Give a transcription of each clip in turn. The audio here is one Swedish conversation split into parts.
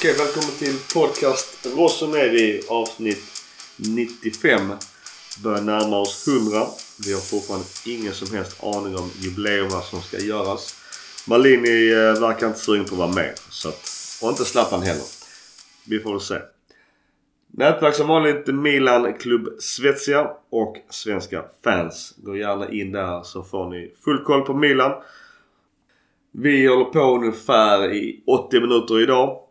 Okej, välkommen till podcast Rossoneri avsnitt 95. Börjar närma oss 100. Vi har fortfarande ingen som helst aning om jubileerna som ska göras. Malini eh, verkar inte sugen på att vara med. Så att, och inte Zlatan heller. Vi får väl se. Nätverk som vanligt Milan Klubb Svezia och svenska fans. Gå gärna in där så får ni full koll på Milan. Vi håller på ungefär i 80 minuter idag.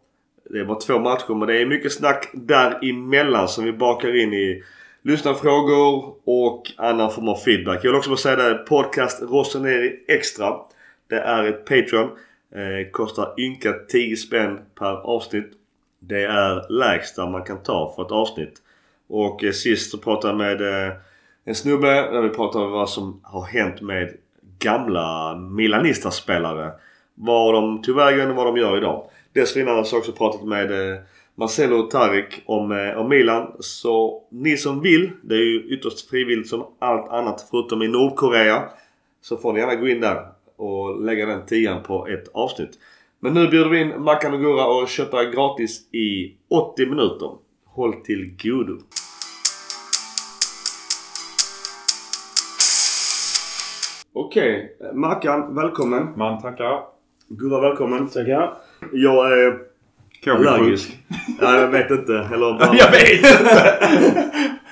Det var två matcher men det är mycket snack däremellan som vi bakar in i lyssnarfrågor och annan form av feedback. Jag vill också bara säga det. Podcast Rossoneri Extra. Det är ett Patreon. Eh, kostar ynka 10 spänn per avsnitt. Det är lägsta man kan ta för ett avsnitt. Och eh, sist så pratade jag med eh, en snubbe där vi pratade om vad som har hänt med gamla Milanista-spelare. Var de tog vägen och vad de gör idag. Dessförinnan har jag också pratat med eh, Marcelo Tarik om, eh, om Milan. Så ni som vill, det är ju ytterst frivilligt som allt annat förutom i Nordkorea. Så får ni gärna gå in där och lägga den tian på ett avsnitt. Men nu bjuder vi in Mackan och Gurra och köpa gratis i 80 minuter. Håll till godo. Okej, Mackan välkommen. Man tackar. Gurra välkommen. Tackar. Jag är Covid-sjuk. allergisk. Ja, jag vet inte. Eller bara... Jag vet inte!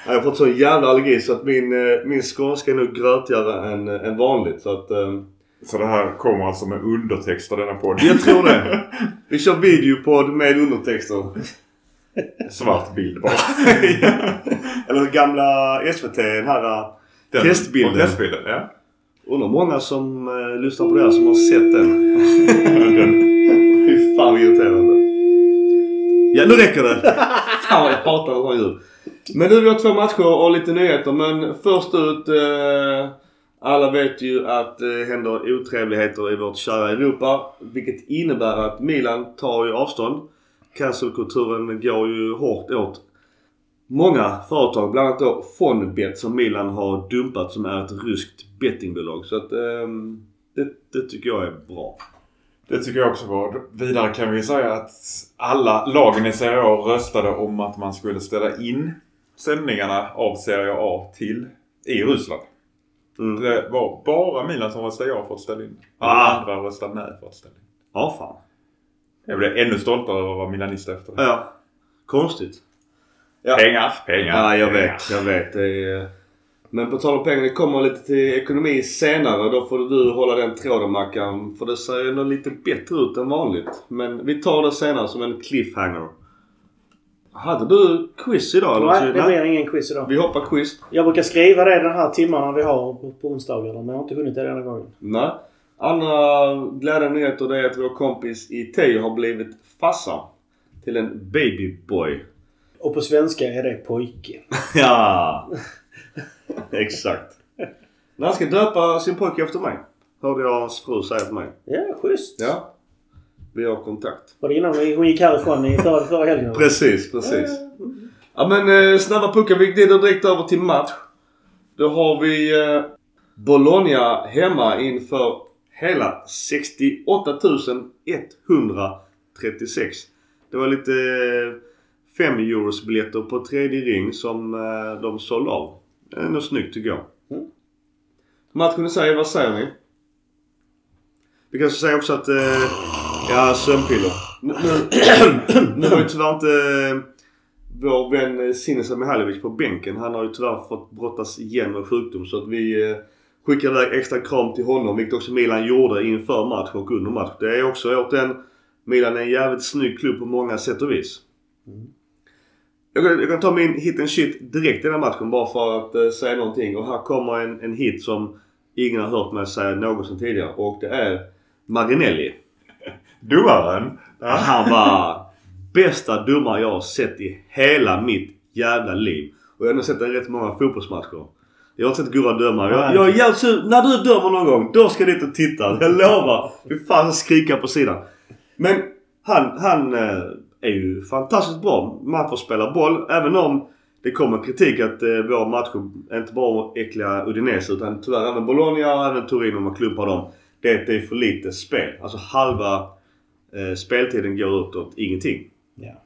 Jag har fått sån jävla allergi så att min, eh, min skånska är nog grötigare än, eh, än vanligt. Så att... eh, Så det här kommer alltså med undertexter denna podd? Jag tror det. Vi kör videopodd med undertexter. Svart bild bara. Eller gamla SVT, den här eh, Den- testbilden. Testbilden, ja. Undrar många som eh, lyssnar på det här som har sett den. Fy fan vad irriterande. Ja, nu räcker det. fan vad jag hatar sådana ljud. Men nu vi har två matcher och lite nyheter. Men först ut. Eh, alla vet ju att det händer otrevligheter i vårt kära Europa. Vilket innebär att Milan tar ju avstånd. Cancelkulturen går ju hårt åt många företag. Bland annat då Fonbet som Milan har dumpat som är ett ryskt bettingbolag. Så att ehm, det, det tycker jag är bra. Det tycker jag också var. Vidare kan vi säga att alla lagen i Serie A röstade om att man skulle ställa in sändningarna av Serie A till i Ryssland. Mm. Det var bara Milan som röstade ja för att ställa in. Ah. Alla andra röstade nej för att ställa in. Ja, fan. Jag blev ännu stoltare över att vara milanist efter det. Ja. Konstigt. Ja. Pengar, pengar. Ja, jag pengar. vet. Jag vet. Det är... Men på tal om pengar, det kommer lite till ekonomi senare. Då får du hålla den tråden Mackan. För det ser nog lite bättre ut än vanligt. Men vi tar det senare som en cliffhanger. Hade du quiz idag eller? Nej, det blir ingen quiz idag. Vi hoppar quiz. Jag brukar skriva det den här timmarna vi har på, på onsdagarna men jag har inte hunnit det denna gången. Nej. Andra glädjande nyheter det är att vår kompis i Teo har blivit farsa. Till en babyboy. Och på svenska är det pojke. Ja! Exakt. När han ska döpa sin pojke efter mig. Hörde jag hans fru säga till mig. Ja, schysst. Ja. Vi har kontakt. Var det innan hon gick härifrån i förra, förra helgen? Precis, precis. Ja men eh, snabba puckar. Vi glider direkt över till match. Då har vi eh, Bologna hemma inför hela 68 136. Det var lite eh, 5 euros biljetter på tredje ring som eh, de sålde av. Det är nog snyggt jag. Mm. Matchen i sig, vad säger ni? Vi kan säga också att... Eh, ja, sömnpiller. Nu, har ju tyvärr inte eh, vår vän Sinisa Mihailovic på bänken. Han har ju tyvärr fått brottas igen med sjukdom så att vi eh, skickar iväg extra kram till honom. Vilket också Milan gjorde inför match och under match. Det är också återigen Milan är en jävligt snygg klubb på många sätt och vis. Jag kan, jag kan ta min hit and shit direkt i den här matchen bara för att eh, säga någonting. Och här kommer en, en hit som ingen har hört mig säga någonsin tidigare. Och det är Marinelli. Domaren. Han var bästa domare jag har sett i hela mitt jävla liv. Och jag har nog sett en rätt många fotbollsmatcher. Jag har inte sett Gurra döma. Jag, jag är jävligt sur. När du dömer någon gång, då ska jag dit och titta. Jag lovar. Fy fan skrika på sidan. Men han, han eh, är ju fantastiskt bra match att spela boll. Även om det kommer kritik att eh, våra matcher inte bara äckliga Udinese utan tyvärr även Bologna och även Turin om man klumpar dem. Det, det är för lite spel. Alltså halva eh, speltiden går ut åt ingenting. Ja.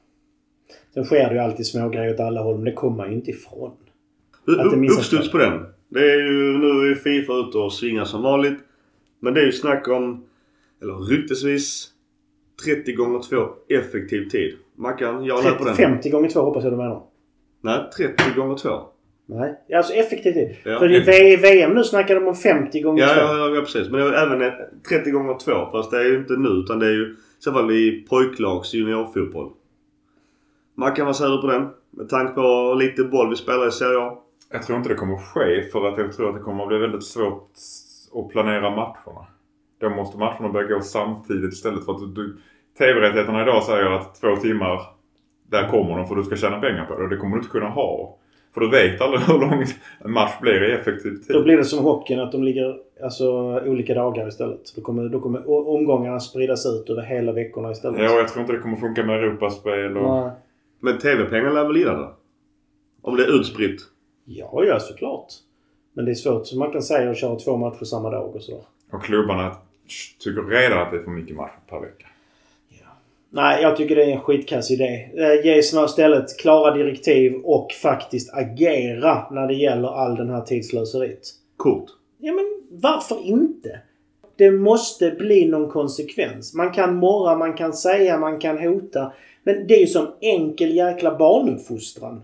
Sen sker det ju alltid små grejer åt alla håll, men det kommer man ju inte ifrån. Uppstuds på den. Det är ju nu är Fifa ute och svingar som vanligt. Men det är ju snack om, eller ryktesvis, 30 gånger 2 effektiv tid. Mackan, jag har lärt på 30, den. 50 gånger 2 hoppas jag du menar. Nej, 30 gånger 2. Nej. Ja, Alltså effektiv tid. Ja. För i VM nu snackar de om 50 gånger Ja, 2. ja, ja, ja, precis. Men det är även ett 30 gånger 2. Fast det är ju inte nu utan det är ju i så fall i pojklags juniorfotboll. Mackan, vad säger du på den? Med tanke på lite boll vi spelar i Serie A. Jag tror inte det kommer ske för att jag tror att det kommer att bli väldigt svårt att planera matcherna. Då måste matcherna börja gå samtidigt istället för att du, TV-rättigheterna idag säger att två timmar där kommer de för du ska tjäna pengar på det. Och det kommer du inte kunna ha. För du vet aldrig hur lång en match blir i effektiv tid. Då blir det som hockeyn att de ligger alltså, olika dagar istället. Då kommer, då kommer omgångarna spridas ut över hela veckorna istället. Ja, jag tror inte det kommer funka med Europaspel och... Nej. Men TV-pengar lär väl lida då? Om det är utspritt. Ja, ja såklart. Men det är svårt som man kan säga att köra två matcher samma dag och sådär. Och klubbarna tycker redan att det är för mycket matcher per vecka. Nej, jag tycker det är en skitkass idé. Eh, Ge snarare istället klara direktiv och faktiskt agera när det gäller all den här tidslöseriet. Kort. Ja, men varför inte? Det måste bli någon konsekvens. Man kan morra, man kan säga, man kan hota. Men det är ju som enkel jäkla barnuppfostran.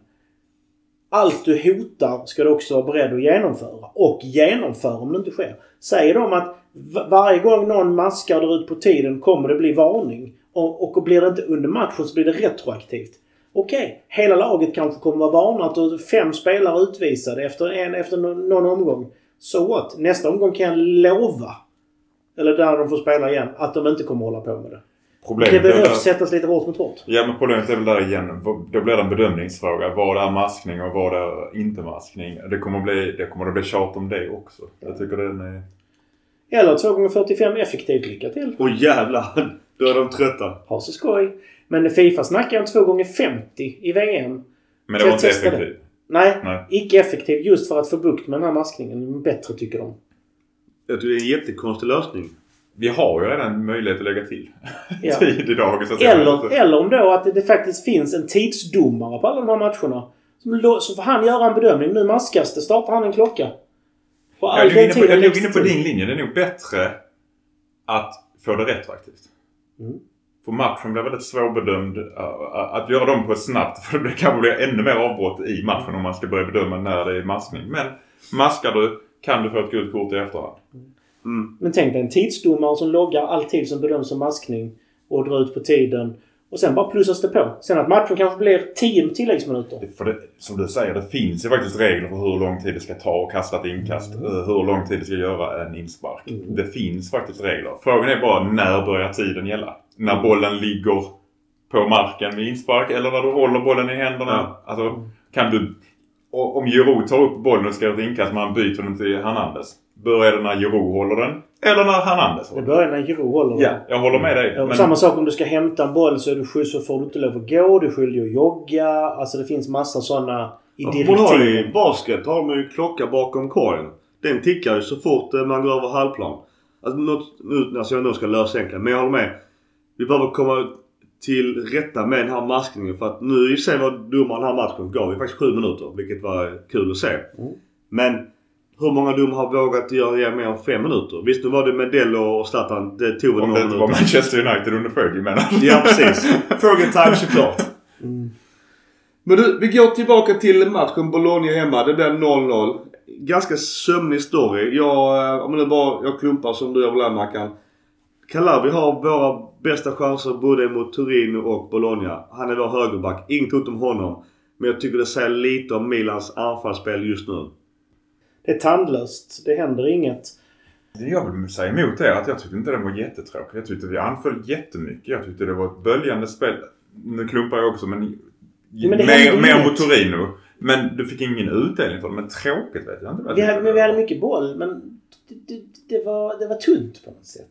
Allt du hotar ska du också vara beredd att genomföra. Och genomföra om det inte sker. Säger de att varje gång någon maskar drar ut på tiden kommer det bli varning. Och, och blir det inte under matchen så blir det retroaktivt. Okej, hela laget kanske kommer vara varnat och fem spelare utvisade efter, en, efter någon, omgång. So what? Nästa omgång kan jag lova, eller där de får spela igen, att de inte kommer hålla på med det. Problemet Det behövs där- sättas lite hårt mot hårt. Ja men problemet är väl där igen. Då blir det en bedömningsfråga. Vad är maskning och vad är inte maskning? Det kommer att bli, det kommer att bli tjat om det också. Jag tycker den är... Eller 2 gånger 45 effektivt. Lycka till! Och jävlar, då är de trötta. Ha så skoj! Men Fifa snackar om 2 gånger 50 i VM. Men det var inte effektivt. Nej, Nej. icke effektiv just för att få bukt med den här maskningen. Bättre tycker de. Jag tycker det är en jättekonstig lösning. Vi har ju redan möjlighet att lägga till Ja. tid idag. Så Eller, eller om då att det, faktiskt finns en tidsdomare på alla de här matcherna. Som Så får han göra en bedömning. Nu maskas det. Startar han en klocka. Jag är nog inne på, jag är inne på din linje. Det är nog bättre att få det retroaktivt. Mm. För matchen blir väldigt svårbedömd. Att göra dem på ett snabbt, för det kanske blir ännu mer avbrott i matchen om man ska börja bedöma när det är maskning. Men maskar du kan du få ett gult kort i efterhand. Mm. Men tänk dig en tidsdomare som loggar all tid som bedöms som maskning och drar ut på tiden. Och sen bara plussas det på. Sen att matchen kanske blir 10 tilläggsminuter. För det, som du säger, det finns ju faktiskt regler för hur lång tid det ska ta att kasta ett inkast. Mm. eh, Hur lång tid det ska göra en inspark. Mm. Det finns faktiskt regler. Frågan är bara när börjar tiden gälla? När bollen ligger på marken vid inspark eller när du håller bollen i händerna. Ja. Alltså, kan du... Om Giroud tar upp bollen och ska göra ett inkast men han byter den till Hernandez. Börjar det när Giroud håller den? Eller när Hernandez Det håller den? börjar när Giroud håller Ja, jag håller med dig. Ja, Men, Samma sak om du ska hämta en boll så är du skjuts så får du inte lov att gå. Du är skyldig att jogga. Alltså det finns massa sådana i man har i basket har de ju klocka bakom korgen. Den tickar ju så fort eh, man går över halvplan. Alltså, något, nu, alltså jag nu ska lösa egentligen. Men jag håller med. Vi behöver komma till rätta med den här maskningen. För att nu i och för sig var domaren den här matchen gav ju faktiskt sju minuter. Vilket var kul att se. Mm. Men hur många domare har vågat göra ge mer än fem minuter? Visst nu var det Medell och Zlatan. Det tog väl om några det inte var minuter. Manchester United under Fergie menar? Ja precis. Fergie time såklart. Mm. Men du, vi går tillbaka till matchen Bologna hemma. Det blev 0-0. Ganska sömnig story. Jag, eh, om det bara, jag klumpar som du gör här, Mackan. Calabri har våra bästa chanser både mot Torino och Bologna. Han är vår högerback. Inget ont om honom. Men jag tycker det säger lite om Milans anfallsspel just nu. Det är tandlöst. Det händer inget. Det jag vill säga emot är att jag tyckte inte den var jättetråkig. Jag tyckte vi anföll jättemycket. Jag tyckte det var ett böljande spel. Nu klumpar jag också men... Men det mer, mer mot Torino. Men du fick ingen utdelning för det. Men tråkigt vet jag inte. Vi hade, vi det hade mycket boll men det, det, det, var, det var tunt på något sätt.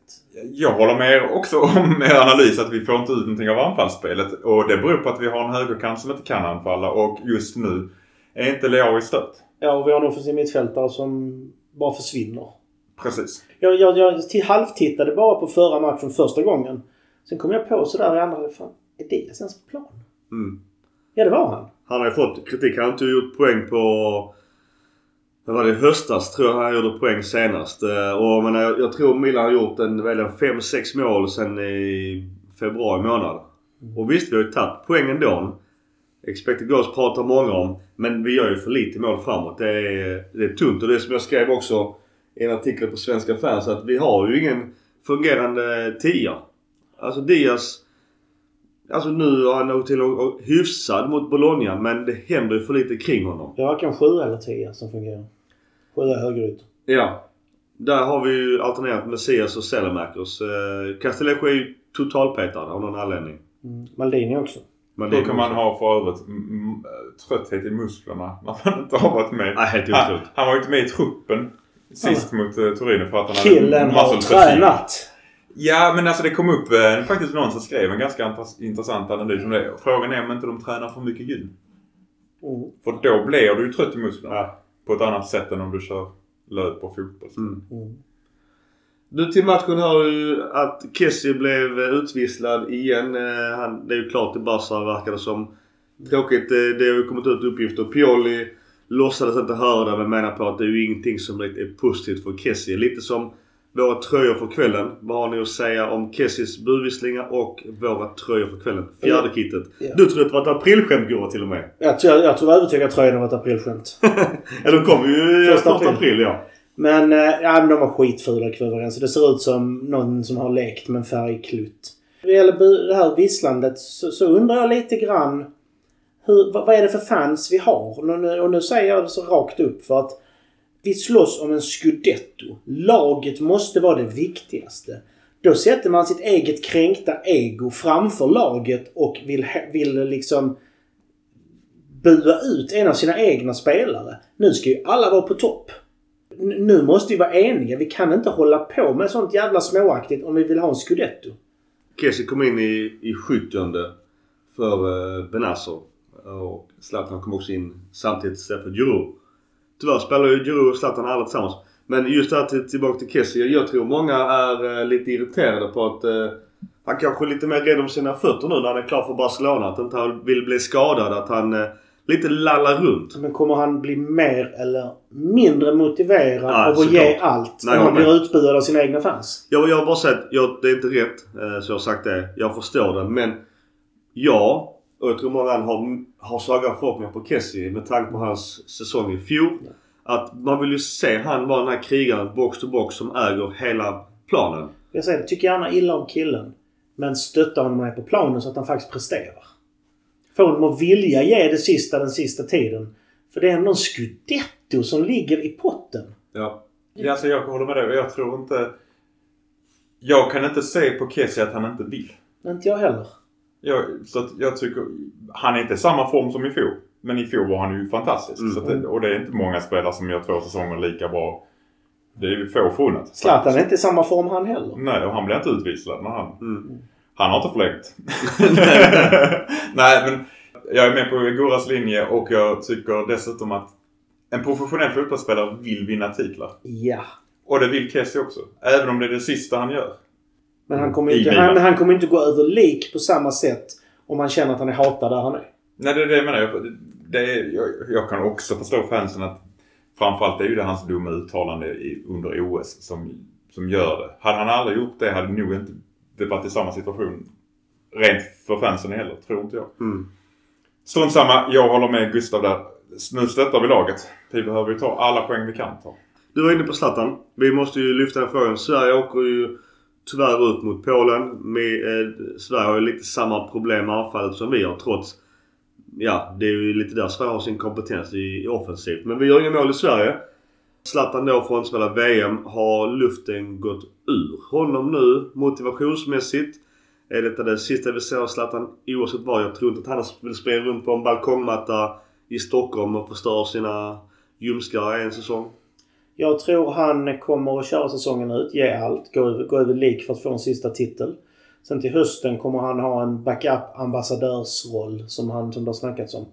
Jag håller med er också om er analys att vi får inte ut någonting av anfallsspelet. Och det beror på att vi har en högerkant som inte kan anfalla. Och just nu är inte Leao i stött. Ja, och vi har en offensiv mittfältare som bara försvinner. Precis. Jag, jag, jag halvtittade bara på förra matchen första gången. Sen kom jag på sådär i andra. Fan, Är Diaz ens på plan? Mm. Ja, det var han. Han har ju fått kritik. Han har inte gjort poäng på... Vad var det? I höstas tror jag han gjorde poäng senast. Eh, Och men jag, jag tror Milan har gjort en, väl en 5-6 mål sen i februari månad. Och visst, vi har ju tagit poäng ändå. Expected goals pratar många om. Men vi gör ju för lite mål framåt. Det är, det är tunt. Och det är som jag skrev också i en artikel på Svenska fans. Att vi har ju ingen fungerande tia. Alltså Diaz... Alltså nu har han nog till och hyfsad mot Bologna men det händer ju för lite kring honom. Det är varken sju eller tio som fungerar. Sjua högerytor. Ja. Där har vi ju alternerat Messias och Selemakers. Eh, Castellejo är ju totalpetad av någon anledning. Mm. Maldini också. Men är kan man ha för övrigt trötthet i musklerna när man inte har varit med? Nej, helt Han, han var ju inte med i truppen sist mot uh, Torino för att han Killen har muscle fatigue. tränat. Ja men alltså det kom upp eh, faktiskt någon som skrev en ganska intress- intressant analys om det. Frågan är om inte de tränar för mycket gym. Mm. För då blir du ju trött i musklerna. Ja. På ett annat sätt än om du kör löp och fotboll. Mm. Mm. Du till matchen hör ju att Kessie blev utvisslad igen. Eh, Han, det är ju klart i Barca verkar det som. Tråkigt. eh, Det har ju kommit ut uppgifter. Pioli låtsades inte höra det men menar på att det är ju ingenting som direkt är positivt för Kessie. Lite som våra tröjor för kvällen. Vad har ni att säga om Kessies budvisslingar och våra tröjor för kvällen? Fjärde kittet. Ja. Du trodde att det var ett aprilskämt Gurra till och med. Jag tror, jag tror övertygad att tröjan var ett aprilskämt. Ja de kom ju första april. april ja. Men, eh, ja, men de var skitfula kvadraren. Så det ser ut som någon som har lekt med en färgklutt. När det gäller det här visslandet så, så undrar jag lite grann hur, vad, vad är det för fans vi har? Och nu, och nu säger jag det så rakt upp för att vi slåss om en scudetto. Laget måste vara det viktigaste. Då sätter man sitt eget kränkta ego framför laget och vill, vill liksom bua ut en av sina egna spelare. Nu ska ju alla vara på topp. Nu måste vi vara eniga. Vi kan inte hålla på med sånt jävla småaktigt om vi vill ha en scudetto. Kessie kom in i, i 70 för eh, uh, Benazzo. Och Zlatan kom också in samtidigt istället för Giroud. Tyvärr spelar ju Giroud och Zlatan aldrig tillsammans. Men just det här till, tillbaka till Kessie. Jag tror många är eh, lite irriterade på att eh, han kanske är lite mer rädd om sina fötter nu när han är klar för Barcelona. Att inte han vill bli skadad. Att han eh, lite lallar runt. Men kommer han bli mer eller mindre motiverad Ja, av att ge allt Nej, om han blir utbuad av sina egna fans? Jag, jag har bara sagt, jag, det är inte rätt. Eh, så jag har sagt det. Jag förstår det. Men jag och jag tror många har, har så höga förhoppningar på Kessie med tanke på hans säsong i fjol. Att man vill ju se han vara den här krigaren box to box som äger hela planen. Jag säger det, tycker gärna illa om killen. Men stötta honom med på planen så att han faktiskt presterar. Få honom att vilja ge det sista den sista tiden. För det är ändå en scudetto som ligger i potten. Ja. Ja, alltså jag håller med dig. Jag tror inte... Jag kan inte se på Kessie att han inte vill. Inte jag heller. Jag, så att jag tycker... Han är inte i samma form som i fjol. Men i fjol var han ju fantastisk. Mm. Så att det, och det är inte många spelare som gör två säsonger lika bra. Det är ju få förunnat. Zlatan är inte i samma form han heller. Nej, och han blir inte utvisad när han... Mm. Han har inte förlängt. Nej, men jag är med på Gurras linje och jag tycker dessutom att en professionell fotbollsspelare vill vinna titlar. Ja. Och det vill Kessie också. Även om det är det sista han gör. Men han kommer inte, han, han kommer inte gå över lik på samma sätt om han känner att han är hatad där han är. Nej, det är det jag menar. Jag, det är, jag, jag kan också förstå fansen att framförallt är ju det hans dumma uttalande i, under OS som, som gör det. Hade han aldrig gjort det hade nog inte det varit i samma situation rent för fansen heller, tror inte jag. Mm. Strunt samma, jag håller med Gustav där. Nu stöttar vi laget. Vi behöver ju ta alla poäng vi kan ta. Du var inne på Zlatan. Vi måste ju lyfta den frågan. Sverige åker ju tyvärr ut mot Polen. Med, eh, Sverige har ju lite samma problem med avfallet som vi har trots... Ja, det är ju lite där Sverige har sin kompetens i, i offensivt. Men vi gör inga mål i Sverige. Zlatan då får inte spela VM. Har luften gått ur honom nu motivationsmässigt? Är detta det sista vi ser av Zlatan oavsett vad? Jag tror inte att han vill springa runt på en balkongmatta i Stockholm och förstöra sina ljumskar en säsong. Jag tror han kommer att köra säsongen ut, ge allt, gå över, gå över lik för att få en sista titel. Sen till hösten kommer han ha en backup-ambassadörsroll som, han, som det har snackats om.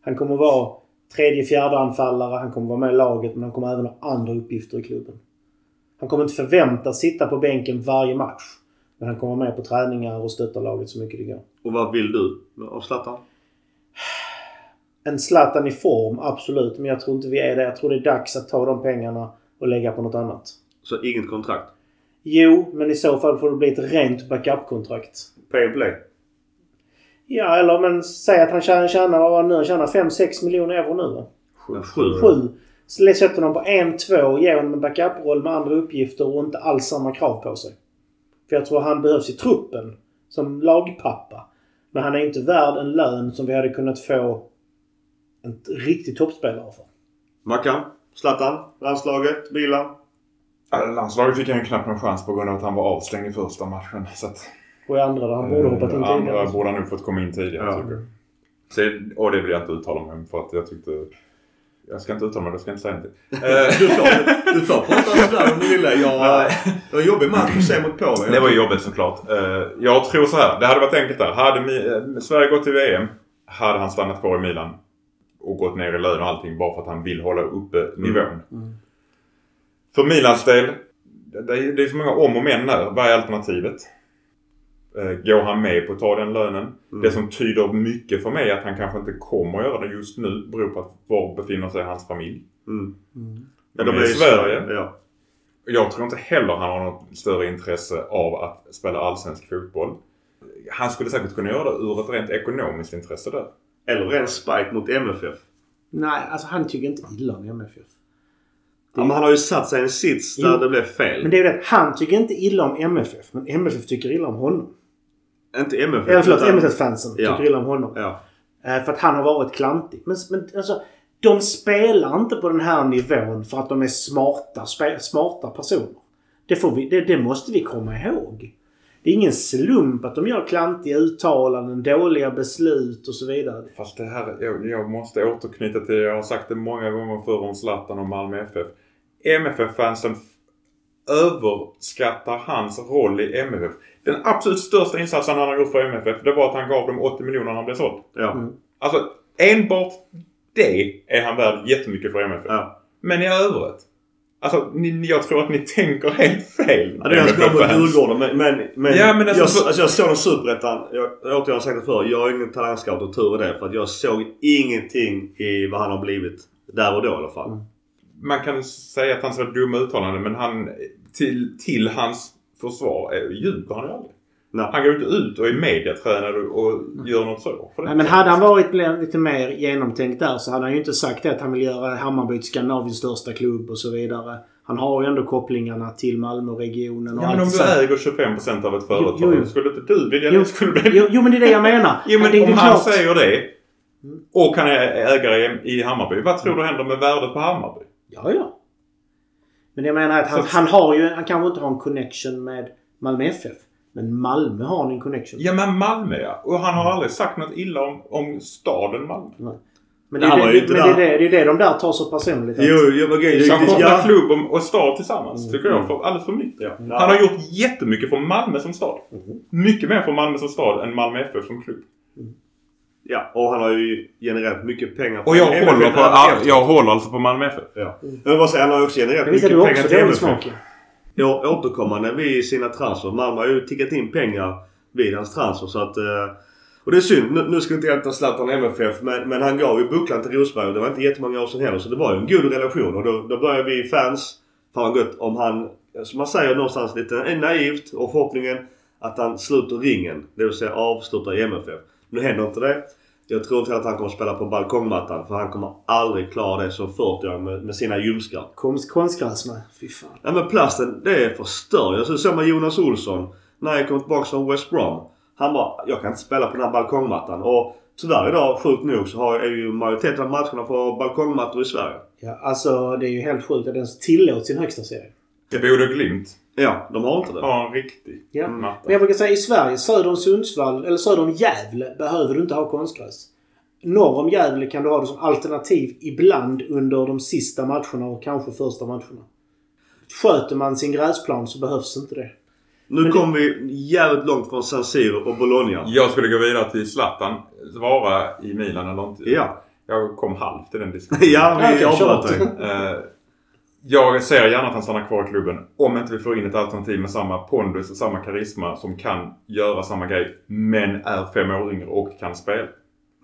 Han kommer vara tredje, fjärde anfallare, han kommer vara med i laget men han kommer även ha andra uppgifter i klubben. Han kommer inte förväntas sitta på bänken varje match. Men han kommer med på träningar och stöttar laget så mycket det går. Och vad vill du av Zlatan? En Zlatan i form, absolut. Men jag tror inte vi är där. Jag tror det är dags att ta de pengarna och lägga på något annat. Så inget kontrakt? Jo, men i så fall får det bli ett rent backup-kontrakt. Pay and play? Ja, eller men säg att han tjänar, tjänar vad nu? Han tjänar 5-6 miljoner euro nu va? Sju. Sju. Så sätter honom på en, två, ger honom en backup-roll med andra uppgifter och inte alls samma krav på sig. För jag tror han behövs i truppen som lagpappa. Men han är inte värd en lön som vi hade kunnat få en riktig toppspelare för. Mackan? Zlatan? Landslaget? Milan? Ja, Landslaget fick han ju knappt någon chans på grund av att han var avstängd i första matchen. Så att, Och i andra där han borde hoppat in eh, andra tidigare. borde han nog fått komma in tidigare Ja. tycker jag. Sen, och det vill jag inte uttala mig om för att jag tyckte... Jag ska inte uttala mig, det ska jag inte säga någonting. Eh, Du får, du får prata sådär om du vill. Jag, det var en jobbig match att se mot Polen. Det var jobbigt såklart. Eh, Jag tror så här. Det hade varit enkelt där. Hade Sverige gått till VM hade han stannat kvar i Milan och gått ner i lön och allting bara för att han vill hålla uppe nivån. Mm. För Milans del, det är, det är så många om och men här. Vad är alternativet? Eh, Går han med på att ta den lönen? Mm. Det som tyder mycket för mig att han kanske inte kommer att göra det just nu beror på att var befinner sig hans familj. Mm. Mm. Ja, De är i Sverige. Ja. Jag tror inte heller han har något större intresse av att spela allsvensk fotboll. Han skulle säkert kunna göra det ur ett rent ekonomiskt intresse där. Eller ren spike mot MFF. Nej, alltså han tycker inte illa om MFF. Ja, men han har ju satt sig i en sits där Jo. det blev fel. Men det är det han tycker inte illa om MFF. Men MFF tycker illa om honom. Inte MFF. Eller förlåt, utan- MFF-fansen Ja. tycker illa om honom. Ja. Eh, För att han har varit klantig. Men, men alltså, de spelar inte på den här nivån för att de är smarta, smarta personer. Det, får vi, det, det måste vi komma ihåg. Det är ingen slump att de gör klantiga uttalanden, dåliga beslut och så vidare. Fast det här, jag, jag måste återknyta till, jag har sagt det många gånger förr om Zlatan och Malmö FF. MFF-fansen överskattar hans roll i MFF. Den absolut största insatsen han har gjort för MFF, det var att han gav dem 80 miljoner när han blev såld. Ja. Mm. Alltså, enbart det är han värd jättemycket för MFF. ja. Men i övrigt. Alltså, ni, jag tror att ni tänker helt fel. Ja, det är bra mot MFF-fans. Djurgården men, men, men, Ja, men alltså- jag, alltså, jag såg den superettan. Jag, jag, återigen sagt det förr. Jag är ingen talangscout och tur är det. För att jag såg ingenting i vad han har blivit. Där och då i alla fall. Mm. Man kan säga att han sa dumma uttalanden men han, till, till hans försvar är, ljuger han ju aldrig. Nej. Han går inte ut och är mediatränad och, och gör något så. Det- Nej, men hade han varit lite mer genomtänkt där så hade han ju inte sagt det att han vill göra Hammarby till Skandinaviens största klubb och så vidare. Han har ju ändå kopplingarna till Malmöregionen och Ja, men om du äger 25% av ett företag, Jo, jo. skulle inte du vilja Jo, det skulle bli... Jo, jo, men det är det jag menar. Jo, men det, det om är han klart. säger det Mm. och han är ägare i Hammarby, vad tror du händer med värdet på Hammarby? Ja, ja. Men jag menar att han, han har ju... Han kanske inte har en connection med Malmö FF. Men Malmö har han en connection. Ja, men Malmö ja. Och han har aldrig sagt något illa om, om staden Malmö. Men det är ju det, det, är det, det är det de där tar så personligt. Jo, jo, men grejen- Så han kopplar ja. klubb och- och stad tillsammans, Mm. tycker jag, för alldeles för mycket. Ja. Han har gjort jättemycket för Malmö som stad. Mhm. Mycket mer för Malmö som stad än Malmö FF som klubb. Ja, och han har ju genererat mycket pengar. Och jag MFF håller, på, ja, jag håller alltså på Malmö FF. Ja. Jag vill bara säga, han har ju också genererat mycket du pengar också till MFF. smak? Ja, återkommande vid sina transfer. Malmö har ju tickat in pengar vid hans transfer så att... eh, Och det är synd. Nu, nu ska vi inte hämta Zlatan MFF men, men han gav ju bucklan till Rosberg och det var inte jättemånga år sedan heller. Så det var ju en god relation och då, då börjar vi fans... Fan gott om han, som man säger någonstans lite naivt och förhoppningen att han sluter ringen. Det vill säga avslutar i MFF. Nu händer inte det. Jag tror inte att han kommer spela på balkongmattan för han kommer aldrig klara det som 40-åring med, med sina ljumskar. Konst, konstgräs med. Fy fan. Ja men plasten, det är förstör. Jag såg med Jonas Olsson när jag kom tillbaka från West Brom. Han bara, jag kan inte spela på den här balkongmattan. Och tyvärr idag, sjukt nog, så har, är ju majoriteten av matcherna på balkongmattor i Sverige. Ja, alltså det är ju helt sjukt att det ens tillåts i en högsta serie. Bodö Glimt Ja, de har inte det. har en riktig Ja. matta. Men jag brukar säga i Sverige, söder om Sundsvall eller söder om Gävle behöver du inte ha konstgräs. Norr om Gävle kan du ha det som alternativ ibland under de sista matcherna och kanske första matcherna. Sköter man sin gräsplan så behövs inte det. Nu Men det- kom vi jävligt långt från San Siro och Bologna. Jag skulle gå vidare till Zlatan. Vara i Milan eller inte. Ja. Jag kom halvt i den diskussionen. Ja, vi avbröt dig. Jag ser gärna att han stannar kvar i klubben om inte vi får in ett alternativ med samma pondus och samma karisma som kan göra samma grej men är fem år yngre och kan spela.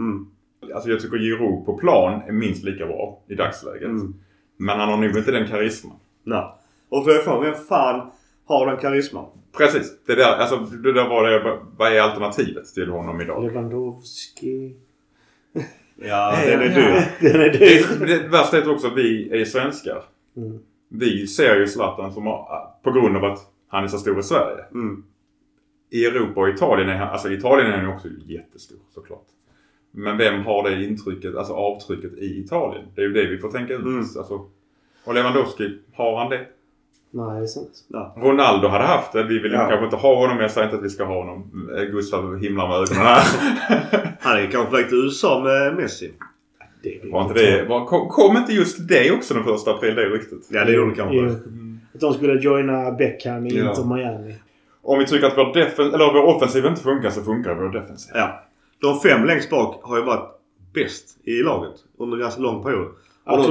Mm. Alltså jag tycker Giroud på plan är minst lika bra i dagsläget. Mm. Men han har nog inte den karisman. Nej. Och för fan, vem fan har den karisman? Precis. Det där, alltså, det där var det. Vad är alternativet till honom idag? Lewandowski. Ja, den är ja, dyr. Den är dyr. Det, det värsta är också att vi är svenskar. Mm. Vi ser ju Zlatan som, på grund av att han är så stor i Sverige. Mm. I Europa och Italien är han, alltså Italien är han ju också jättestor såklart. Men vem har det intrycket, alltså avtrycket i Italien? Det är ju det vi får tänka ut. Mm. Alltså, och Lewandowski, har han det? Nej, det är sant. Ronaldo hade haft det. Vi vill Ja. kanske inte ha honom. Jag säger inte att vi ska ha honom. Eh, Gustav himlar med ögonen här. Han är kanske på väg till USA med Messi. Det Var inte det, var, kom, kom inte just det också den första april, det ryktet? Ja, det gjorde det kanske. Jo. Att de skulle joina Beckham i Ja. Inter Miami. Om vi tycker att vår, defen, eller vår offensiv inte funkar så funkar vår defensiv. Ja. De fem längst bak har ju varit bäst i laget under en ganska lång period. Ja.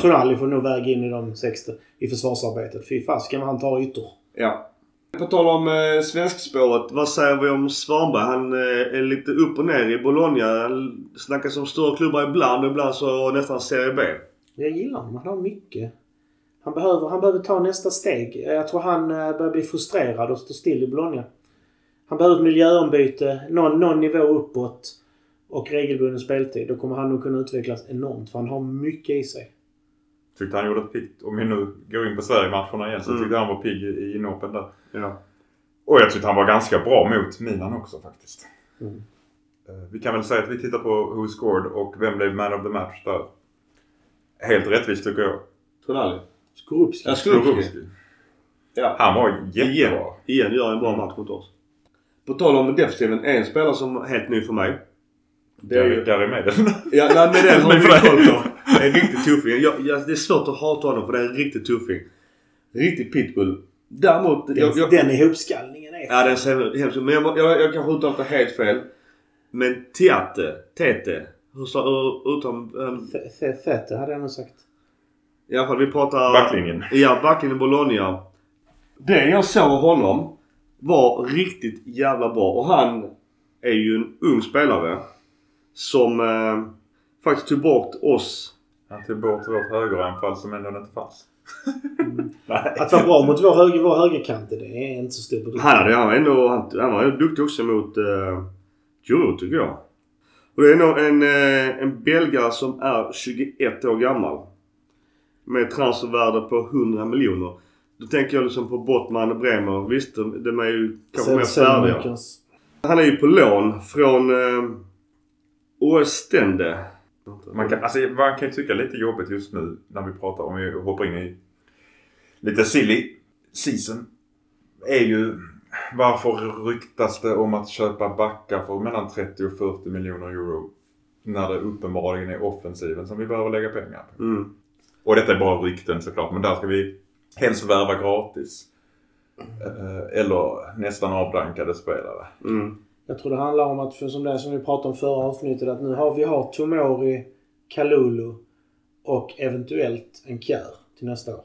Tonali får nog väga in i de 60 i försvarsarbetet. Fy fasiken vad han tar ytor. Ja. På tal om eh, svenskspåret. Vad säger vi om Svanberg? Han eh, är lite upp och ner i Bologna. Han snackas om stora klubbar ibland och ibland så nästan Serie B. Jag gillar honom. Han har mycket. Han behöver, han behöver ta nästa steg. Eh, jag tror han eh, börjar bli frustrerad och stå still i Bologna. Han behöver ett miljöombyte, någon, någon nivå uppåt och regelbunden speltid. Då kommer han nog kunna utvecklas enormt för han har mycket i sig. Tyckte han gjorde ett piggt. Om vi nu går in på Sverige-matcherna igen så Mm. tyckte han var pigg i inhoppen där. Ja. Och jag tyckte han var ganska bra mot Milan också faktiskt. Mm. Eh, Vi kan väl säga att vi tittar på Who scored och vem blev man of the match där. Helt rättvist tycker jag. Tonali. Skorupski. Ja, Skorupski. Ja. Han var Igen. jättebra. Igen gör en bra match mot oss. På tal om defensiven. En spelare som är helt ny för mig. Det är ju... Gary Medel. Ja, nej, men den har vi koll på. Är en riktig tuffing. Jag, jag, det är svårt att hata honom för det är en riktig tuffing. Riktig pitbull. Däremot... Den, Jag, jag, den ihopskallningen är... Ja, den ser hemskt. Men jag, jag, jag kanske uttalat det helt fel. Men Tiate, Tete. Hur sa- uttalar um, Fe- fe- Fete hade jag nog sagt. I alla fall vi pratar... Backlinjen. Ja, backlinjen Bologna. Det jag såg av honom var riktigt jävla bra. Och han är ju en ung spelare. Som eh, faktiskt tog bort oss. Han tog bort vårt högeranfall som ändå inte fanns. Nej. Att vara bra mot vår, höger, vår högerkant, det är inte så stor bedrift. Han, hade, han var ändå han, han var ändå duktig också mot uh, Giroud tycker jag. Och det är nog en, eh, en belgare som är 21 år gammal. Med transfervärde på 100 miljoner. Då tänker jag liksom på Bottman och Bremer. Visst, de, de är ju kanske mer färdiga. Han är ju på lån från eh, Ostende. Man kan, alltså, man kan ju tycka lite jobbigt just nu när vi pratar om vi hoppar in i lite silly season. Är ju varför ryktas det om att köpa backar för mellan 30 och 40 miljoner euro? När det uppenbarligen är offensiven som vi behöver lägga pengar på. Mm. Och detta är bara rykten såklart men där ska vi helst värva gratis. Eh, Eller nästan avdankade spelare. Mm. Jag tror det handlar om att, för som det som vi pratade om förra avsnittet, att nu har vi har Tomori, Kalulu och eventuellt en Kjär till nästa år.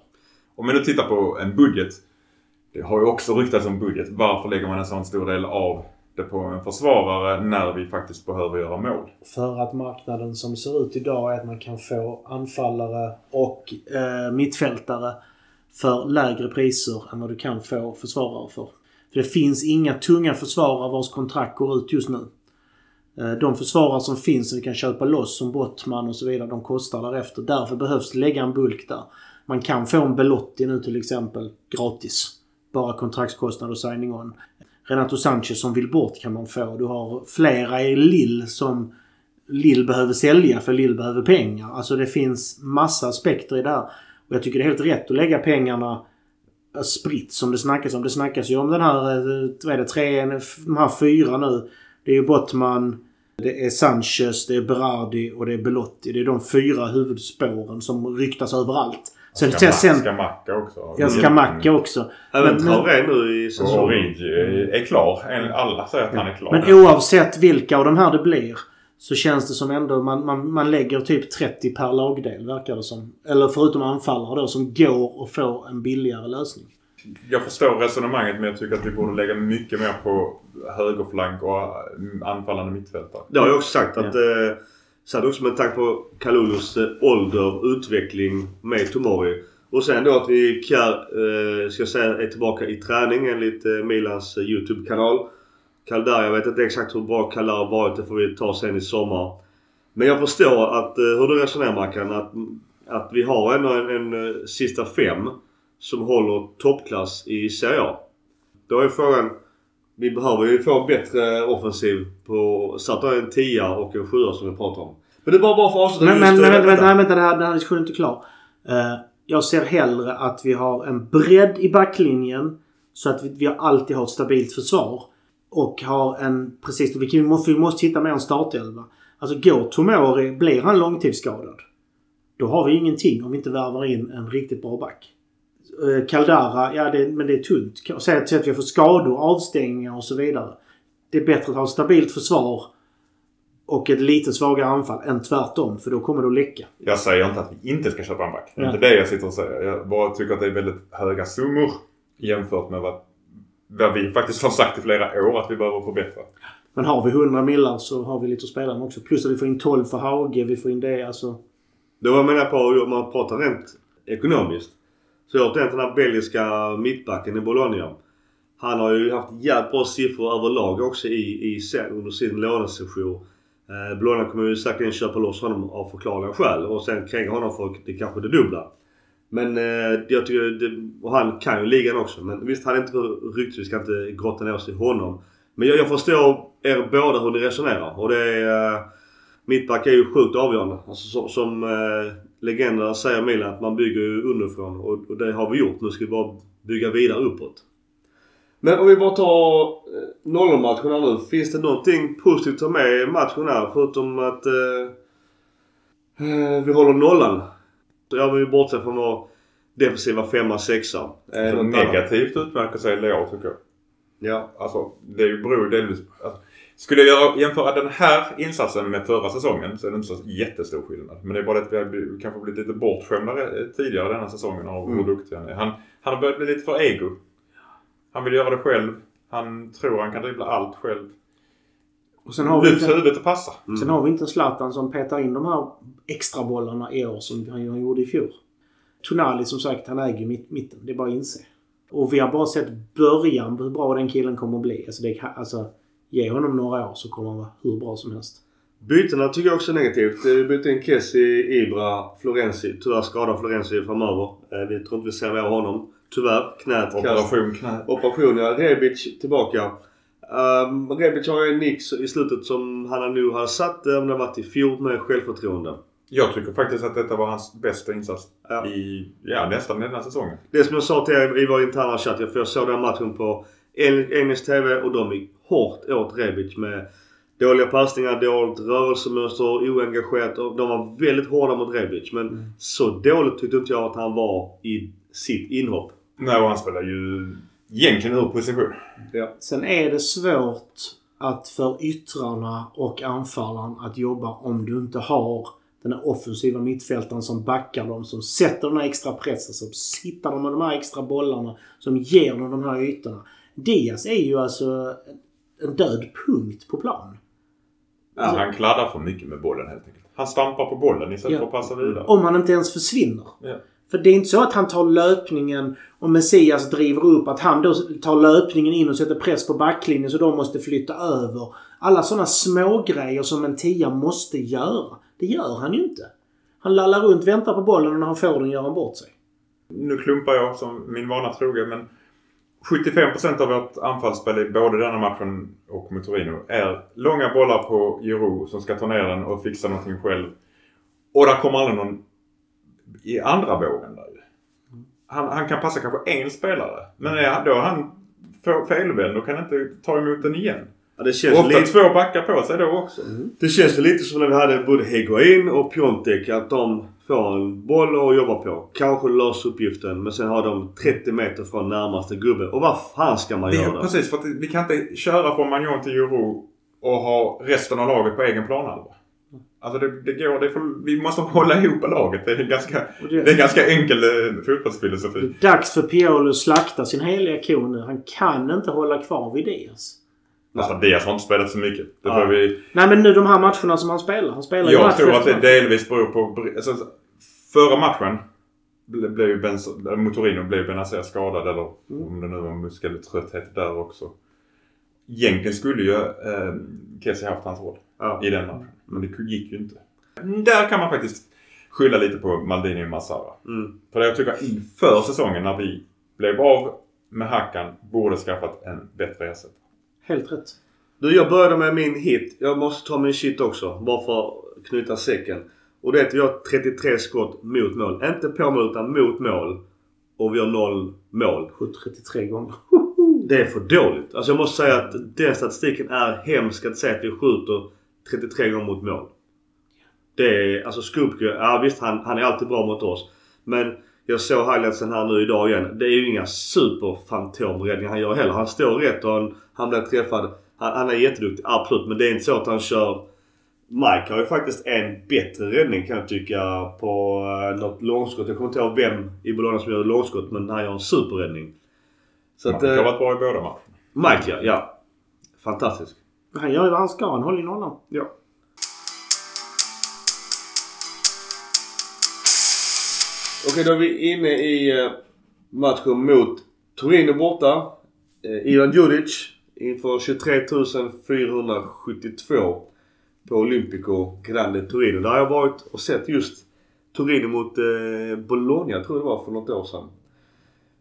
Om vi nu tittar på en budget. Det har ju också ryktats om budget. Varför lägger man en sån stor del av det på en försvarare när vi faktiskt behöver göra mål? För att marknaden som ser ut idag är att man kan få anfallare och eh, mittfältare för lägre priser än vad du kan få försvarare för. För det finns inga tunga försvarare vars kontrakt går ut just nu. Eh, de försvarare som finns som vi kan köpa loss som Bottman och så vidare, de kostar därefter. Därför behövs det lägga en bulk där. Man kan få en Belotti nu till exempel gratis. Bara kontraktskostnad och signing on. Renato Sanchez som vill bort kan man få. Du har flera i Lill som Lill behöver sälja för Lill behöver pengar. Alltså det finns massa aspekter i det här. Och jag tycker det är helt rätt att lägga pengarna spritt som det snackas om. Det snackas ju om den här, eh, vad är det, tre, de här fyra nu. Det är ju Bottman, det är Sanchez, det är Berardi och det är Belotti. Det är de fyra huvudspåren som ryktas överallt. Sen, Ska, sen, Ma- sen ska Macka också. jag ska Macka också. Även Traoré nu i Och säsongen. Origi är klar. Alla säger att han är klar. Men oavsett vilka av de här det blir Så känns det som ändå man, man, man lägger typ 30 per lagdel verkar det som. Eller förutom anfallare då som går att få en billigare lösning. Jag förstår resonemanget men jag tycker att vi borde lägga mycket mer på högerflank och äh, anfallande mittfältare. Det har jag också sagt att... Ja. Eh, så också med tanke på Kalulus eh, ålder, utveckling med Tomori. Och sen då att vi Kjär, eh, ska säga, är tillbaka i träning enligt eh, Milans eh, YouTube-kanal. Kaldar, jag vet inte exakt hur bra Kaldar har varit. Det får vi ta sen i sommar. Men jag förstår att, eh, hur du resonerar Mackan. Att, att vi har ändå en, en, eh, sista fem som håller toppklass i Serie A. Då är frågan. Vi behöver ju få bättre offensiv på... Så att det är en tia och en sjua som vi pratar om. Men det är bara, bara för att avsluta Men, men, just, men eh, vänta, vänta, vänta det här, den här diskussionen är inte klar. Eh, jag ser hellre att vi har en bredd i backlinjen. Så att vi, vi alltid har ett stabilt försvar. Och har en... Precis, vi, kan- vi, måste, vi måste hitta mer en startelva. Alltså går Tomori, blir han långtidsskadad. Då har vi ingenting om vi inte värvar in en riktigt bra back. Eh, Caldara, ja det, men det är tunt. Säg att, att vi får skador, avstängningar och så vidare. Det är bättre att ha ett stabilt försvar och ett lite svagare anfall än tvärtom. För då kommer det att läcka. Jag säger inte att vi inte ska köpa en back. Det är Ja. inte det jag sitter och säger. Jag bara tycker att det är väldigt höga summor jämfört med vad, vad vi faktiskt har sagt i flera år att vi behöver förbättra. Men har vi 100 millar så har vi lite att spela med också. Plus att vi får in 12 för Hauge. Vi får in det alltså. Det var jag menar på om man pratar rent ekonomiskt. Så jag har tänkt den här belgiska mittbacken i Bologna. Han har ju haft jävligt bra siffror överlag också i, i sen, under sin lånesession. Eh, Bologna kommer ju säkerligen köpa loss honom av förklarliga skäl och sen kränga honom för det kanske det dubbla. Men eh, jag tycker, det, och han kan ju ligan också. Men visst, han är inte rykte. Vi ska inte grotta ner oss i honom. Men jag, jag förstår er båda hur ni resonerar. Och det är... Eh, mittback är ju sjukt avgörande. Alltså som, som eh, legenderna säger Milan att man bygger ju underifrån och, och det har vi gjort. Nu ska vi bara bygga vidare uppåt. Men om vi bara tar eh, nollmatchen här nu. Finns det någonting positivt att ta med i matchen här förutom att eh, eh, vi håller nollan? Så jag vill ju bortse från vår defensiva femma, sexa. Eh, negativt utmärker sig Leo tycker jag. Ja. Alltså, det beror delvis... Alltså, skulle jag jämföra den här insatsen med förra säsongen så är det inte så jättestor skillnad. Men det är bara att vi har kanske blivit lite bortskämda re- tidigare denna säsongen av Mm. hur duktig han är. Han, han har börjat bli lite för ego. Han vill göra det själv. Han tror han kan dribbla allt själv. Och sen har vi Lyft inte, huvudet och passa. Mm. sen har vi inte en Zlatan som petar in de här extra bollarna i år som han gjorde i fjol. Tonali som sagt, han äger ju mitt, mitten. Det är bara att inse. Och vi har bara sett början på hur bra den killen kommer att bli. Alltså, det, alltså ge honom några år så kommer han vara hur bra som helst. Bytena tycker jag också är negativt. Vi bytte in Kessi, Ibra, Florenzi. Tyvärr skadar Florenzi framöver. Eh, Vi tror inte vi ser mer av honom. Tyvärr. Knät. Operation knä. Operation ja. Rebic tillbaka. Um, Rebic har en nick i slutet som han nu har satt. eh, Om det har varit i fjol med självförtroende. Jag tycker faktiskt att detta var hans bästa insats Ja. i ja, nästan den här säsongen. Det som jag sa till er i vår interna chatt. För jag såg den matchen på eng- engelsk TV och de gick hårt åt Rebic med dåliga passningar, dåligt rörelsemönster, oengagerat. Och de var väldigt hårda mot Rebic. Men Mm. så dåligt tyckte inte jag att han var i sitt inhopp. Nej, och han spelar ju egentligen ur position. Sen är det svårt att för yttrarna och anfallaren att jobba om du inte har den här offensiva mittfältaren som backar dem, som sätter den här extra pressen, som hittar dem med de här extra bollarna, som ger dem de här ytorna. Diaz är ju alltså en död punkt på plan. Ja, han kladdar för mycket med bollen helt enkelt. Han stampar på bollen istället Ja. för att passa vidare. Om han inte ens försvinner. Ja. För det är inte så att han tar löpningen och Messias driver upp, att han då tar löpningen in och sätter press på backlinjen så de måste flytta över. Alla sådana små grejer som en tia måste göra. Det gör han ju inte. Han lallar runt, väntar på bollen och när han får den gör han bort sig. Nu klumpar jag som min vana trogen men 75% av vårt anfallsspel i både denna matchen och mot Torino är långa bollar på Giroud som ska ta ner den och fixa någonting själv. Och där kommer aldrig någon i andra vågen där. Han, han kan passa kanske en spelare. Men är, då är han fe- felvänd och kan inte ta emot den igen. Ja, det, känns Ofta lite, två backar på sig då också. det känns lite som när vi hade både Higuain och Piontek. Att de får en boll att jobba på. Kanske löser uppgiften men sen har de 30 meter från närmaste gubbe. Och vad fan ska man Det göra? precis, för att vi kan inte köra från Magnon till Giroud och ha resten av laget på egen planhalva. Alltså det, det går, det får, vi måste hålla ihop laget. Det är en ganska, det- det är ganska enkel eh, fotbollsfilosofi. Det är dags för Piolo att slakta sin heliga ko nu. Han kan inte hålla kvar vid Diaz. Alltså Diaz har inte spelat så mycket. Det Ja. vi, Nej men nu de här matcherna som han spelar. Han spelar jag tror att det match. delvis beror på... Alltså, förra matchen ble- blev ju ben, mot Torino blev Benazer skadad eller om det nu var muskeltrötthet där också. Egentligen skulle ju eh, Kessie haft hans roll Ja. i den matchen. Men det gick ju inte. Där kan man faktiskt skylla lite på Maldini och Massara. Mm. För jag tycker inför säsongen när vi blev av med Hackan borde skaffat en bättre ersättare. Helt rätt. Du, jag började med min hit. Jag måste ta min shit också. Bara för att knyta säcken. Och det är att vi har 33 skott mot mål. Inte på mål utan mot mål. Och vi har noll mål. 33 gånger. Det är för dåligt. Alltså jag måste säga att den statistiken är hemsk att säga att vi skjuter 33 gånger mot mål. Det är, alltså Skupke, ja visst han, han är alltid bra mot oss. Men jag såg highlightsen här nu idag igen. Det är ju inga superfantomräddningar han gör heller. Han står rätt och han, han blir träffad. Han, han är jätteduktig, absolut. Men det är inte så att han kör... Mike har ju faktiskt en bättre räddning kan jag tycka på uh, något långskott. Jag kommer inte ihåg vem i Bologna som gör långskott men han gör en superräddning. Så att, Man har eh, varit bra i båda matcherna. Mike ja, ja. Fantastisk. Han gör ju vad han ska. Han håller ju nollan. Ja. Okej, då är vi inne i eh, matchen mot Torino borta. Eh, Ivan Djuric inför 23 472 på Olympico Grande Torino. Där har jag varit och sett just Torino mot eh, Bologna, tror jag det var, för något år sedan.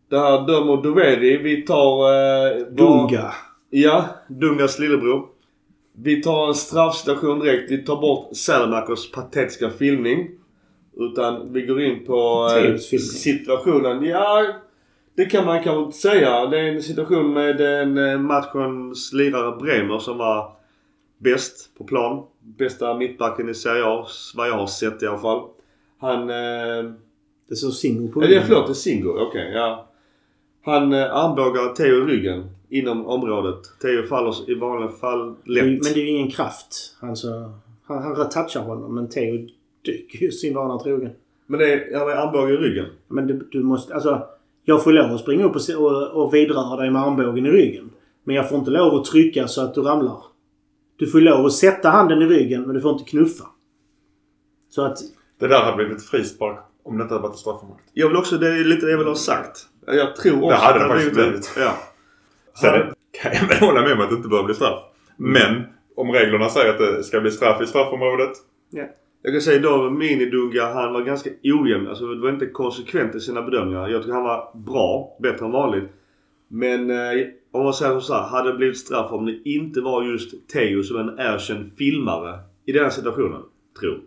Där dömer Doveri. Vi tar... Eh, var- Dunga. Ja, Dungas lillebror. Vi tar en straffstation direkt. Vi tar bort Salamakers patetiska filmning. Utan vi går in på eh, situationen. Ja, det kan man kanske inte säga. Det är en situation med en eh, matchens lirare Bremer som var bäst på plan. Bästa mittbacken i Serie A, vad jag har sett i alla fall. Han... Eh, Det står Singo på Ja, ryggen. förlåt, det är Singo. Okej, ja. Han eh, armbågar Theo i ryggen inom området. Theo faller i vanliga fall Det lätt. Men det är ju ingen kraft. Alltså, han, han retouchar honom men Theo dyker ju sin vana trogen. Men det är, han är armbåge i ryggen. Men du, du måste... Alltså, jag får lov att springa upp och, och, och vidröra dig med armbågen i ryggen. Men jag får inte lov att trycka så att du ramlar. Du får lov att sätta handen i ryggen men du får inte knuffa. Så att... Det där hade blivit frispark om det inte hade varit ett straffområde. Jag vill också, det är lite det jag vill ha sagt. Jag tror också Det hade att det faktiskt blivit blivit. Ja. Sen Han- kan jag väl hålla med om att det inte bör bli straff. Men om reglerna säger att det ska bli straff i straffområdet. Jag kan säga då Minidunga, han var ganska ojämn. Alltså det var inte konsekvent i sina bedömningar. Jag tycker han var bra. Bättre än vanligt. Men eh, om man säger så här. Hade det blivit straff om det inte var just Theo som en erkänd filmare i den här situationen? Tror.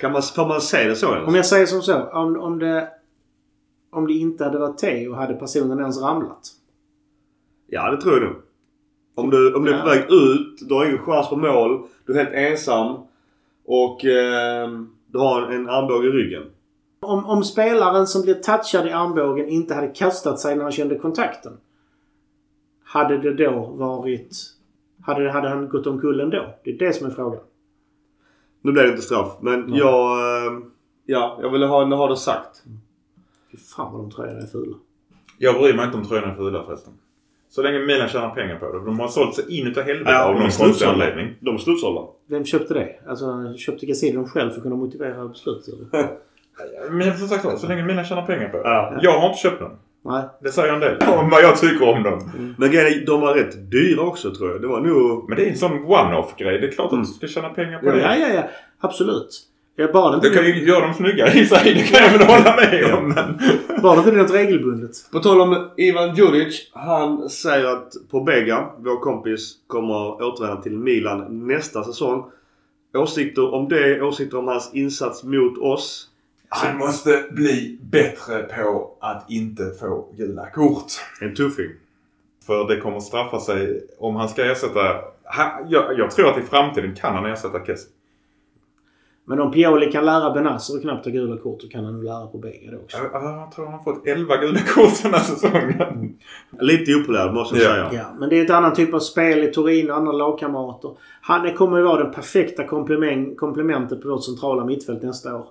Kan man, får man säga det så ens? Om jag säger som så. Om, om det... Om det inte hade varit Theo hade personen ens ramlat. Ja, det tror jag nog. Om du, om du är på väg ut, du har ingen chans på mål, du är helt ensam och eh, du har en, en armbåge i ryggen. Om, om spelaren som blir touchad i armbågen inte hade kastat sig när han kände kontakten. Hade det då varit... Hade, hade han gått omkull ändå? Det är det som är frågan. Nu blev det inte straff, men Nej. jag... Eh, ja, jag ville ha, ha det sagt. Fy fan vad de tröjorna är fula. Jag bryr mig inte om tröjorna är fula förresten. Så länge Milan tjänar pengar på det. De har sålt sig in utav helvete av någon konstig anledning. De är slutsålda. Vem köpte det? Alltså köpte Gazzidon själv för att kunna motivera beslutet? Men som sagt så länge Milan tjänar pengar på det. Ja. Jag har inte köpt dem. Nej. Det säger en del om vad jag tycker om dem. Men grejen är, de var rätt dyra också tror jag. Det var nog... Men det är en sån one-off grej. Det är klart Mm. att du ska tjäna pengar på Ja, det. ja, ja. Absolut. Jag bad inte, Du kan ju göra dem snyggare i sig. Det kan jag väl hålla med om. Men... bad inte något regelbundet. På tal om Ivan Djuric. Han säger att Pobega, vår kompis, kommer återvända till Milan nästa säsong. Åsikter om det, åsikter om hans insats mot oss. Han måste bli bättre på att inte få gula kort. En tuffing. För det kommer straffa sig om han ska ersätta... Han, jag, jag tror att i framtiden kan han ersätta Kessie. Men om Pioli kan lära Benazer att knappt ta gula kort så kan han nog lära på det också. Jag, jag tror han har fått 11 gula kort den här säsongen. Lite opolär måste jag Ja. säga. Ja, men det är ett annat typ av spel i Turin och andra lagkamrater. Han kommer ju vara det perfekta komplement, komplementet på vårt centrala mittfält nästa år.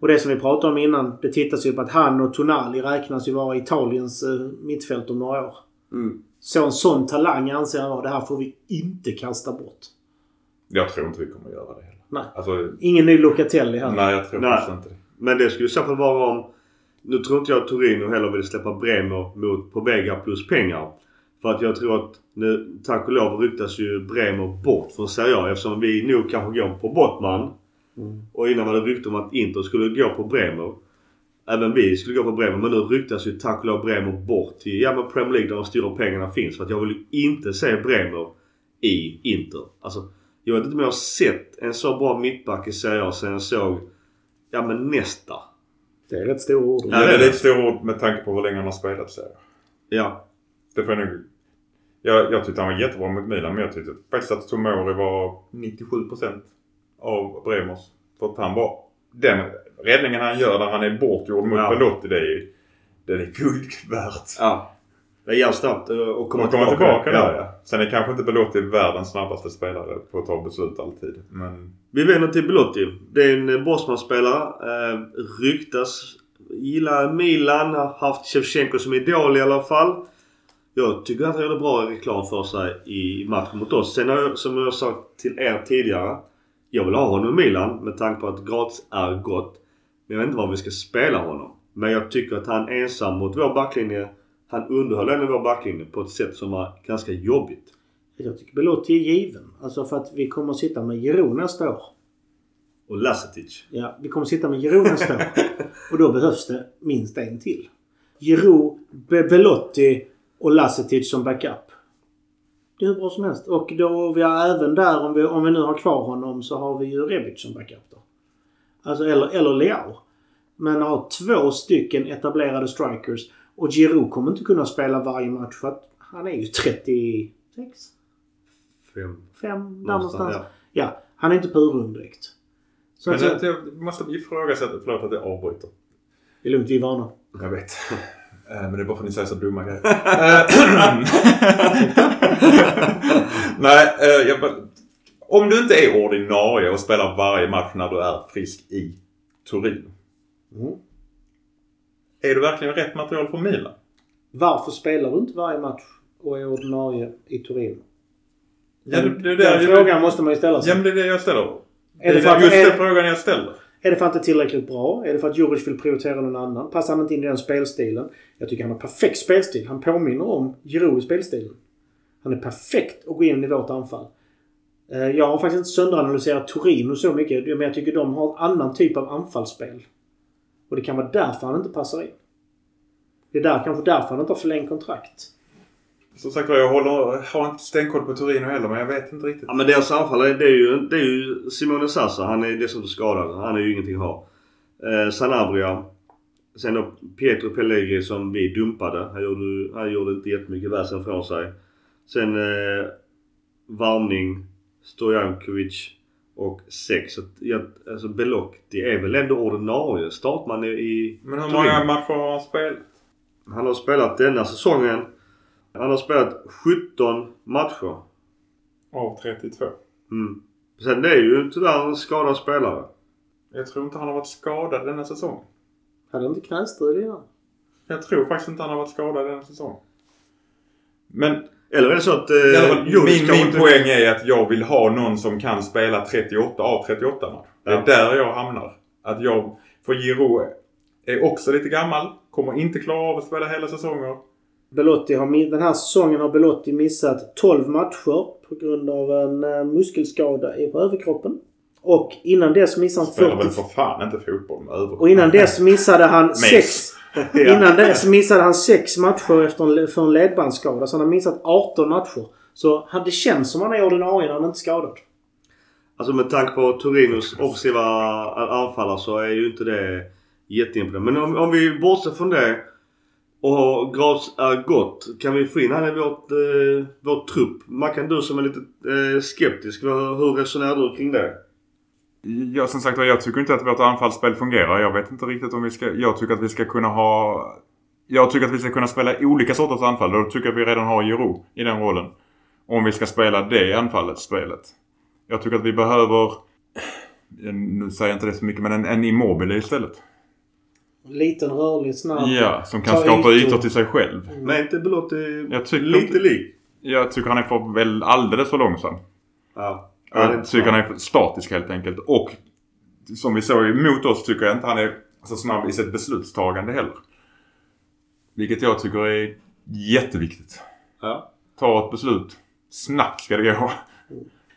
Och det som vi pratade om innan, det tittas ju på att han och Tonali räknas ju vara Italiens eh, mittfält om några år. Mm. Så en sån talang anser jag vara, det här får vi inte kasta bort. Jag tror inte vi kommer göra det heller. Nej. Alltså, Ingen ny Locatelli här. nej jag tror Nej. faktiskt inte det. Men det skulle i så fall vara om... Nu tror inte jag att Torino heller vill släppa Bremer mot Pobega plus pengar. För att jag tror att nu, tack och lov ryktas ju Bremer bort från Serie A eftersom vi nog kanske går på Bottman. Mm. Och innan var det rykte om att Inter skulle gå på Bremer. Även vi skulle gå på Bremer men nu ryktas ju tack och lov Bremer bort till ja, men Premier League där de stora pengarna finns. För att jag vill ju inte se Bremer i Inter. Alltså, jag vet inte om jag har sett en så bra mittback i Serie A sen jag såg ja men nästa. Det är rätt stora ord. Ja, det är lite stora ord med tanke på hur länge han har spelat så. Ja. Det får jag nog... Jag, jag tyckte han var jättebra mot Milan men jag tyckte faktiskt att Tomori var 97% av Bremers. För att han var... Den räddningen han gör där han är bortgjord mot Ja. Belotti det är ju... Det är guld värt. Ja. Det är jävligt snabbt eh, att komma komma tillbaka. tillbaka där ja. Sen är kanske inte Belotti världens snabbaste spelare på att ta beslut alltid. Men... Vi vänder till Belotti. Det är en Bosman-spelare. Eh, ryktas gilla Milan. Har haft Shevchenko som idol i alla fall. Jag tycker att han gjorde bra reklam för sig i matchen mot oss. Sen har jag, som jag sa till er tidigare. Jag vill ha honom i Milan med tanke på att Graz är gott. Men jag vet inte var vi ska spela honom. Men jag tycker att han ensam mot vår backlinje. Han underhöll ändå vår backlinje på ett sätt som var ganska jobbigt. Jag tycker Belotti är given. Alltså för att vi kommer att sitta med Giroud nästa år. Och Lasetic. Ja, vi kommer att sitta med Giroud nästa år. Och då behövs det minst en till. Giroud, Be- Belotti och Lasetic som backup. Det är hur bra som helst. Och då vi har även där, om vi, om vi nu har kvar honom, så har vi ju Rebic som backup då. Alltså, eller, eller Leao. Men har två stycken etablerade strikers. Och Giroud kommer inte kunna spela varje match för att han är ju 36? Fem. 5 där någonstans. ja. Ja, han är inte purung direkt. Så Men att, det, jag måste ifrågasätta, förlåt att jag avbryter. det är lugnt, vi är vana. Jag vet. Eh, Men det är bara för att ni säger så dumma grejer. Nej, eh, jag bara, Om du inte är ordinarie och spelar varje match när du är frisk i Turin. Mm. Är du verkligen rätt material för Milan? Varför spelar du inte varje match och är ordinarie i Turin? Ja, det, det, är Den det, frågan måste man ju ställa sig. Ja, men det är det jag ställer. Det Är det är för att- just är- den frågan jag ställer. Är det för att det är tillräckligt bra? Är det för att Juric vill prioritera någon annan? Passar han inte in i den spelstilen? Jag tycker han har perfekt spelstil. Han påminner om Giroud i spelstilen. Han är perfekt att gå in i vårt anfall. Eh, Jag har faktiskt inte sönderanalyserat Torino så mycket. Men jag tycker de har en annan typ av anfallsspel. Och det kan vara därför han inte passar in. Det är där, kanske därför han inte har förlängt kontrakt. Som sagt jag håller, har inte stenkoll på Torino heller men jag vet inte riktigt. Ja men deras anfall det är ju, det är ju Simone Sassa. Han är dessutom skadad. Han är ju ingenting att ha. Eh, Sanabria. Sen då Pietro Pellegrini som vi dumpade. Han gjorde, han gjorde inte jättemycket väsen från sig. Sen eh, Varning, Stojankovic och sex. Så att, ja, alltså Belotti är väl ändå ordinarie startman i- i Men hur många matcher har han spelat? Han har spelat denna säsongen. Han har spelat 17 matcher. Av 32. Mm. Sen det är ju tyvärr en skadad spelare. Jag tror inte han har varit skadad denna säsong. Hade han inte knästrul innan? Jag tror faktiskt inte han har varit skadad denna säsong. Men Eller är det så att... Eh, Jovic min, min inte- poäng är att jag vill ha någon som kan spela 38 av 38 matcher. Det är Ja. där jag hamnar. Att jag, för Giroud är också lite gammal. Kommer inte klara av att spela hela säsonger. Belotti har, den här säsongen har Belotti missat 12 matcher på grund av en eh, muskelskada i- överkroppen. Och innan dess missade han Spelar väl 40... för fan inte fotboll med över. Och innan dess missade han sex... Ja. Innan dess missade han sex matcher efter en, för en ledbandsskada. Så han har missat 18 matcher. Så det känns som han är ordinarie när han inte är skadad. Alltså med tanke på Torinos offensiva anfallare så är ju inte det jätteimponerande. Men om, om vi bortser från det och Graz är gott. Kan vi få in han i vårt, eh, vår trupp? Mackan du som är lite eh, skeptisk. Hur hur resonerar du kring det? Ja, som sagt jag tycker inte att vårt anfallsspel fungerar. Jag vet inte riktigt om vi ska... Jag tycker att vi ska kunna ha... Jag tycker att vi ska kunna spela olika sorters anfall. Då tycker jag att vi redan har Jiro i den rollen. Om vi ska spela det anfallet, spelet. Jag tycker att vi behöver... Nu säger jag inte det så mycket, men en, en immobile istället. Liten, rörlig, snabb. Ja, som kan skapa ytor. ytor till sig själv. Men inte Belotti lite inte- lik? Jag tycker han är för, väl alldeles för långsam. Ja. Ja, det är Jag tycker han är statisk helt enkelt. Och som vi såg emot oss tycker jag inte han är så snabb i sitt beslutstagande heller. Vilket jag tycker är jätteviktigt. Ja. Ta ett beslut. Snabbt ska det gå.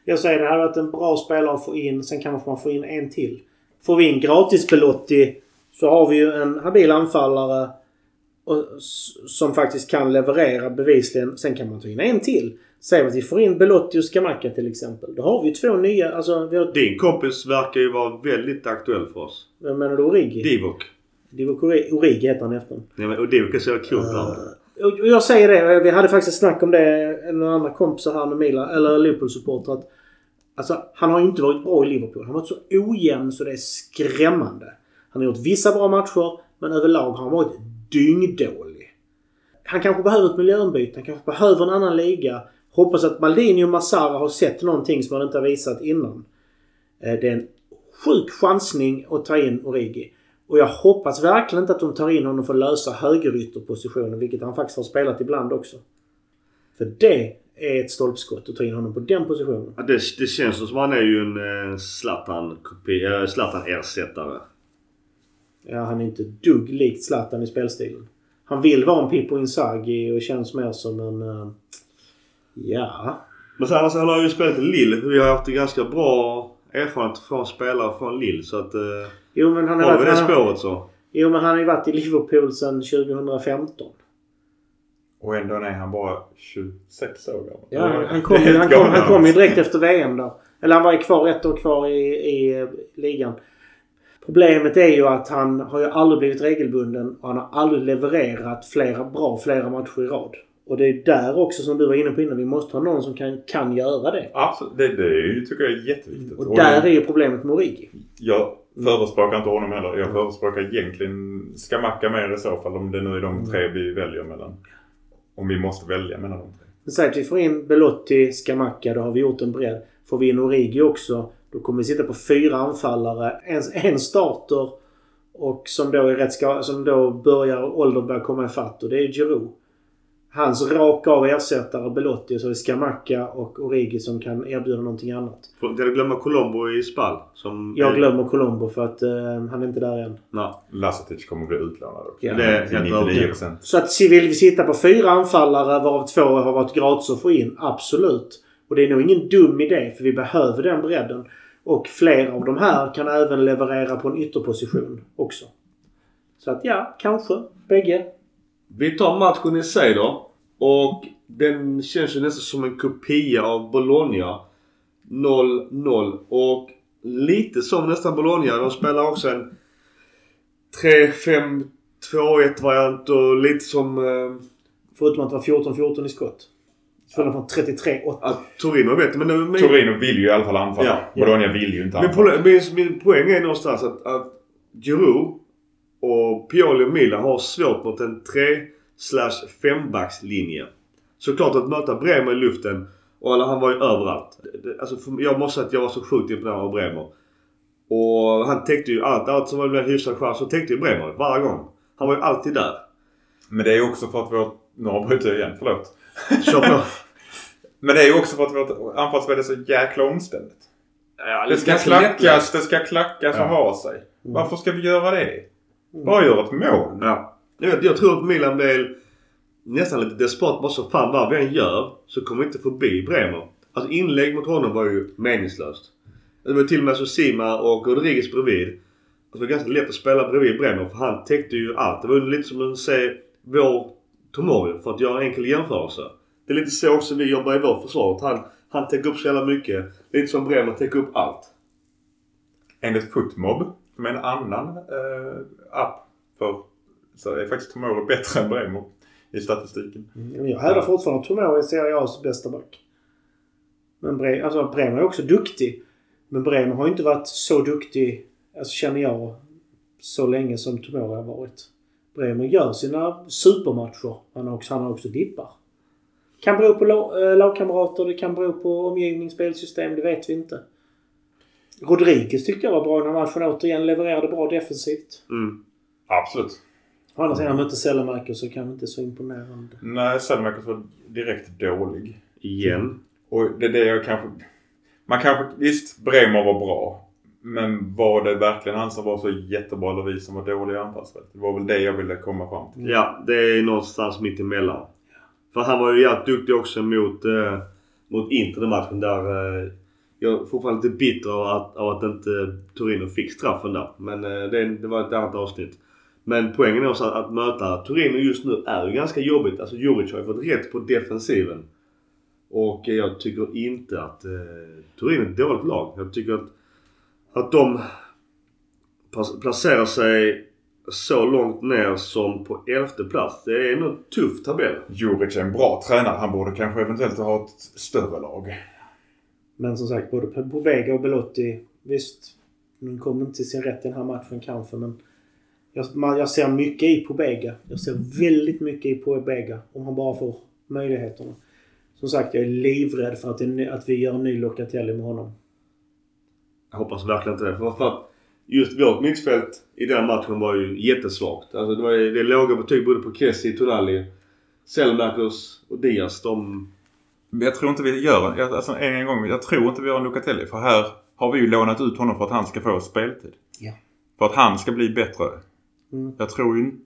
Jag säger det hade varit en bra spelare att få in. Sen kan man få in en till. Får vi in gratis Belotti så har vi ju en habil anfallare och, som faktiskt kan leverera bevisligen. Sen kan man ta in en till. Säg att vi får in Belotti och Scamacca till exempel. Då har vi ju två nya. Alltså, vi har, Din kompis verkar ju vara väldigt aktuell för oss. vem menar du? Origi? Divok. Divock Ori- Origi heter han efter. Nej, men, och Divok är så namn. Och och jag säger det. Vi hade faktiskt ett snack om det. Några andra kompisar här med Milan, eller Liverpool-supportrar. att, Alltså, han har ju inte varit bra i Liverpool. Han har varit så ojämn så det är skrämmande. Han har gjort vissa bra matcher, men överlag har han varit dyngdålig. Han kanske behöver ett miljöombyte. Han kanske behöver en annan liga. Hoppas att Maldini och Massara har sett någonting som han inte har visat innan. Eh, Det är en sjuk chansning att ta in Origi. Och jag hoppas verkligen inte att de tar in honom för att lösa högerytterpositionen, vilket han faktiskt har spelat ibland också. För det är ett stolpskott att ta in honom på den positionen. Ja, det, det känns som han är ju en eh, eh, Zlatan-ersättare. Ja, han är inte dugg likt Zlatan i spelstilen. Han vill vara en Pippo Inzaghi och känns mer som en... eh, ja... Men sen alltså, han har ju spelat i Lille. Vi har haft ganska bra erfarenhet från spelare från Lille. Så att... Eh, Jo, men han har har varit... det Han, spåret så. jo, men han har ju varit i Liverpool sedan 2015. Och ändå är han bara 26 år gammal. Ja, han, kom, han, kom, han kom ju direkt efter VM där. Eller han var ju kvar ett år kvar i, i eh, ligan. Problemet är ju att han har ju aldrig blivit regelbunden och han har aldrig levererat flera bra flera matcher i rad. Och det är där också som du var inne på innan. Vi måste ha någon som kan, kan göra det. Absolut. Det, det tycker jag är jätteviktigt. Och Och där det- är ju problemet med Origi. Jag förespråkar inte honom heller. Jag förespråkar egentligen Scamacca mer i så fall. Om det nu är de tre vi väljer mellan. Om vi måste välja mellan de tre. Säg att vi får in Belotti, Scamacca, då har vi gjort en bredd. Får vi in Origi också, då kommer vi sitta på fyra anfallare. En, en starter och som då är rätt ska, som då börjar åldern börjar komma ifatt och det är Giroud. Hans raka av ersättare Belotti och så är det Scamacca och Origi som kan erbjuda någonting annat. Får inte glömma Colombo i Spal. Som Jag glömmer Colombo för att eh, han är inte där än. Nej. Lasatic kommer bli utlånad också. Ja. Det är Till helt 99 övertygad. procent. Så att vill vi sitta på fyra anfallare varav två har varit gratis att få in? Absolut. Och det är nog ingen dum idé för vi behöver den bredden. Och flera av de här kan även leverera på en ytterposition också. Så att ja, kanske. Bägge. Vi tar matchen i sig då. Och den känns ju nästan som en kopia av Bologna. 0-0. Och lite som nästan Bologna. De spelar också en 3-5-2-1 variant och lite som... Eh, Förutom att det var 14-14 i skott. Spelar från 33-8. att Torino vet men, men, Torino vill ju i alla fall anfalla. Ja. Bologna vill ju inte men, anfalla. min, min, min poäng är någonstans att, att Giroud och Pioli och Milan har svårt mot en 3 slash 5 backslinje. Såklart att möta Bremer i luften och han var ju överallt. Det- det- Alltså, jag måste säga att jag var så sjukt imponerad av Bremer. Och han täckte ju allt. Allt som var en hyfsad chans så täckte ju Bremer varje gång. Han var ju alltid där. Men det är ju också för att vårt... Nu avbryter jag igen, förlåt. Kör på. Men det är ju också för att vårt anfallsspel är så jäkla omständigt. Ja, Det ska ganska klackas, det ska klackas och Ja. ha sig. Varför ska vi göra det? Bara göra ett mål. Ja. Jag, jag tror att Milan blev nästan lite desperat. Bara så fan vad vi än gör så kommer vi inte förbi Bremer. Alltså inlägg mot honom var ju meningslöst. Det var till och med så Sima och Rodriguez bredvid. Alltså, det var ganska lätt att spela bredvid Bremer för han täckte ju allt. Det var lite som att se vår Tomori för att göra en enkel jämförelse. Det är lite så också vi jobbar i vårt försvar. Att han, han täcker upp så jävla mycket. Lite som Bremer täcker upp allt. Enligt Footmob, är en annan eh, app för... Så är faktiskt Tomori bättre än Bremer i statistiken. Men Jag hävdar fortfarande att Tomori är Serie A's bästa back. Men Bre- alltså, Bremer är också duktig. Men Bremer har inte varit så duktig, alltså känner jag, så länge som Tomori har varit. Bremer gör sina supermatcher. Han har också, han har också dippar. Kan bero på eh, lagkamrater, det kan bero på omgivning, spelsystem, det vet vi inte. Rodriguez tyckte jag var bra i den här matchen. Återigen levererade bra defensivt. Mm. Absolut. Å andra sidan mötte Sellemarker så kanske inte så imponerande. Nej, Selmakers var direkt dålig. Igen. Och det är det jag kanske... Man kanske... Visst, Bremer var bra. Men var det verkligen han som var så jättebra eller vi som var dåliga i anfallsspelet? Det var väl det jag ville komma fram till. Ja, det är någonstans mitt emellan. För han var ju jävligt duktig också mot, eh, mot Inter den matchen där. Eh, jag är fortfarande lite bitter av att, av att inte Torino fick straffen där. Men eh, det, det var ett annat avsnitt. Men poängen är också att, att möta Torino just nu är ju ganska jobbigt. Alltså Juric har ju fått rätt på defensiven. Och eh, jag tycker inte att eh, Torino är ett dåligt lag. Jag tycker att, att de placerar sig så långt ner som på elfte plats. Det är nog en tuff tabell. Juric är en bra tränare. Han borde kanske eventuellt ha ett större lag. Men som sagt, både Pobega och Belotti. Visst, de kom inte till sin rätt i den här matchen kanske men jag, man, jag ser mycket i Pobega. Jag ser väldigt mycket i Pobega om han bara får möjligheterna. Som sagt, jag är livrädd för att, det, att vi gör en ny Locatelli med honom. Jag hoppas verkligen inte det. För, för att just vårt mittfält i den matchen var ju jättesvagt. Alltså det, var, det är låga betyg både på Kessie, Tonali, Selmakers och Diaz. De... Men Jag tror inte vi gör jag- alltså en, en gång. Jag tror inte vi har en Locatelli. För här har vi ju lånat ut honom för att han ska få speltid. Ja. För att han ska bli bättre. Mm. Jag tror ju inte...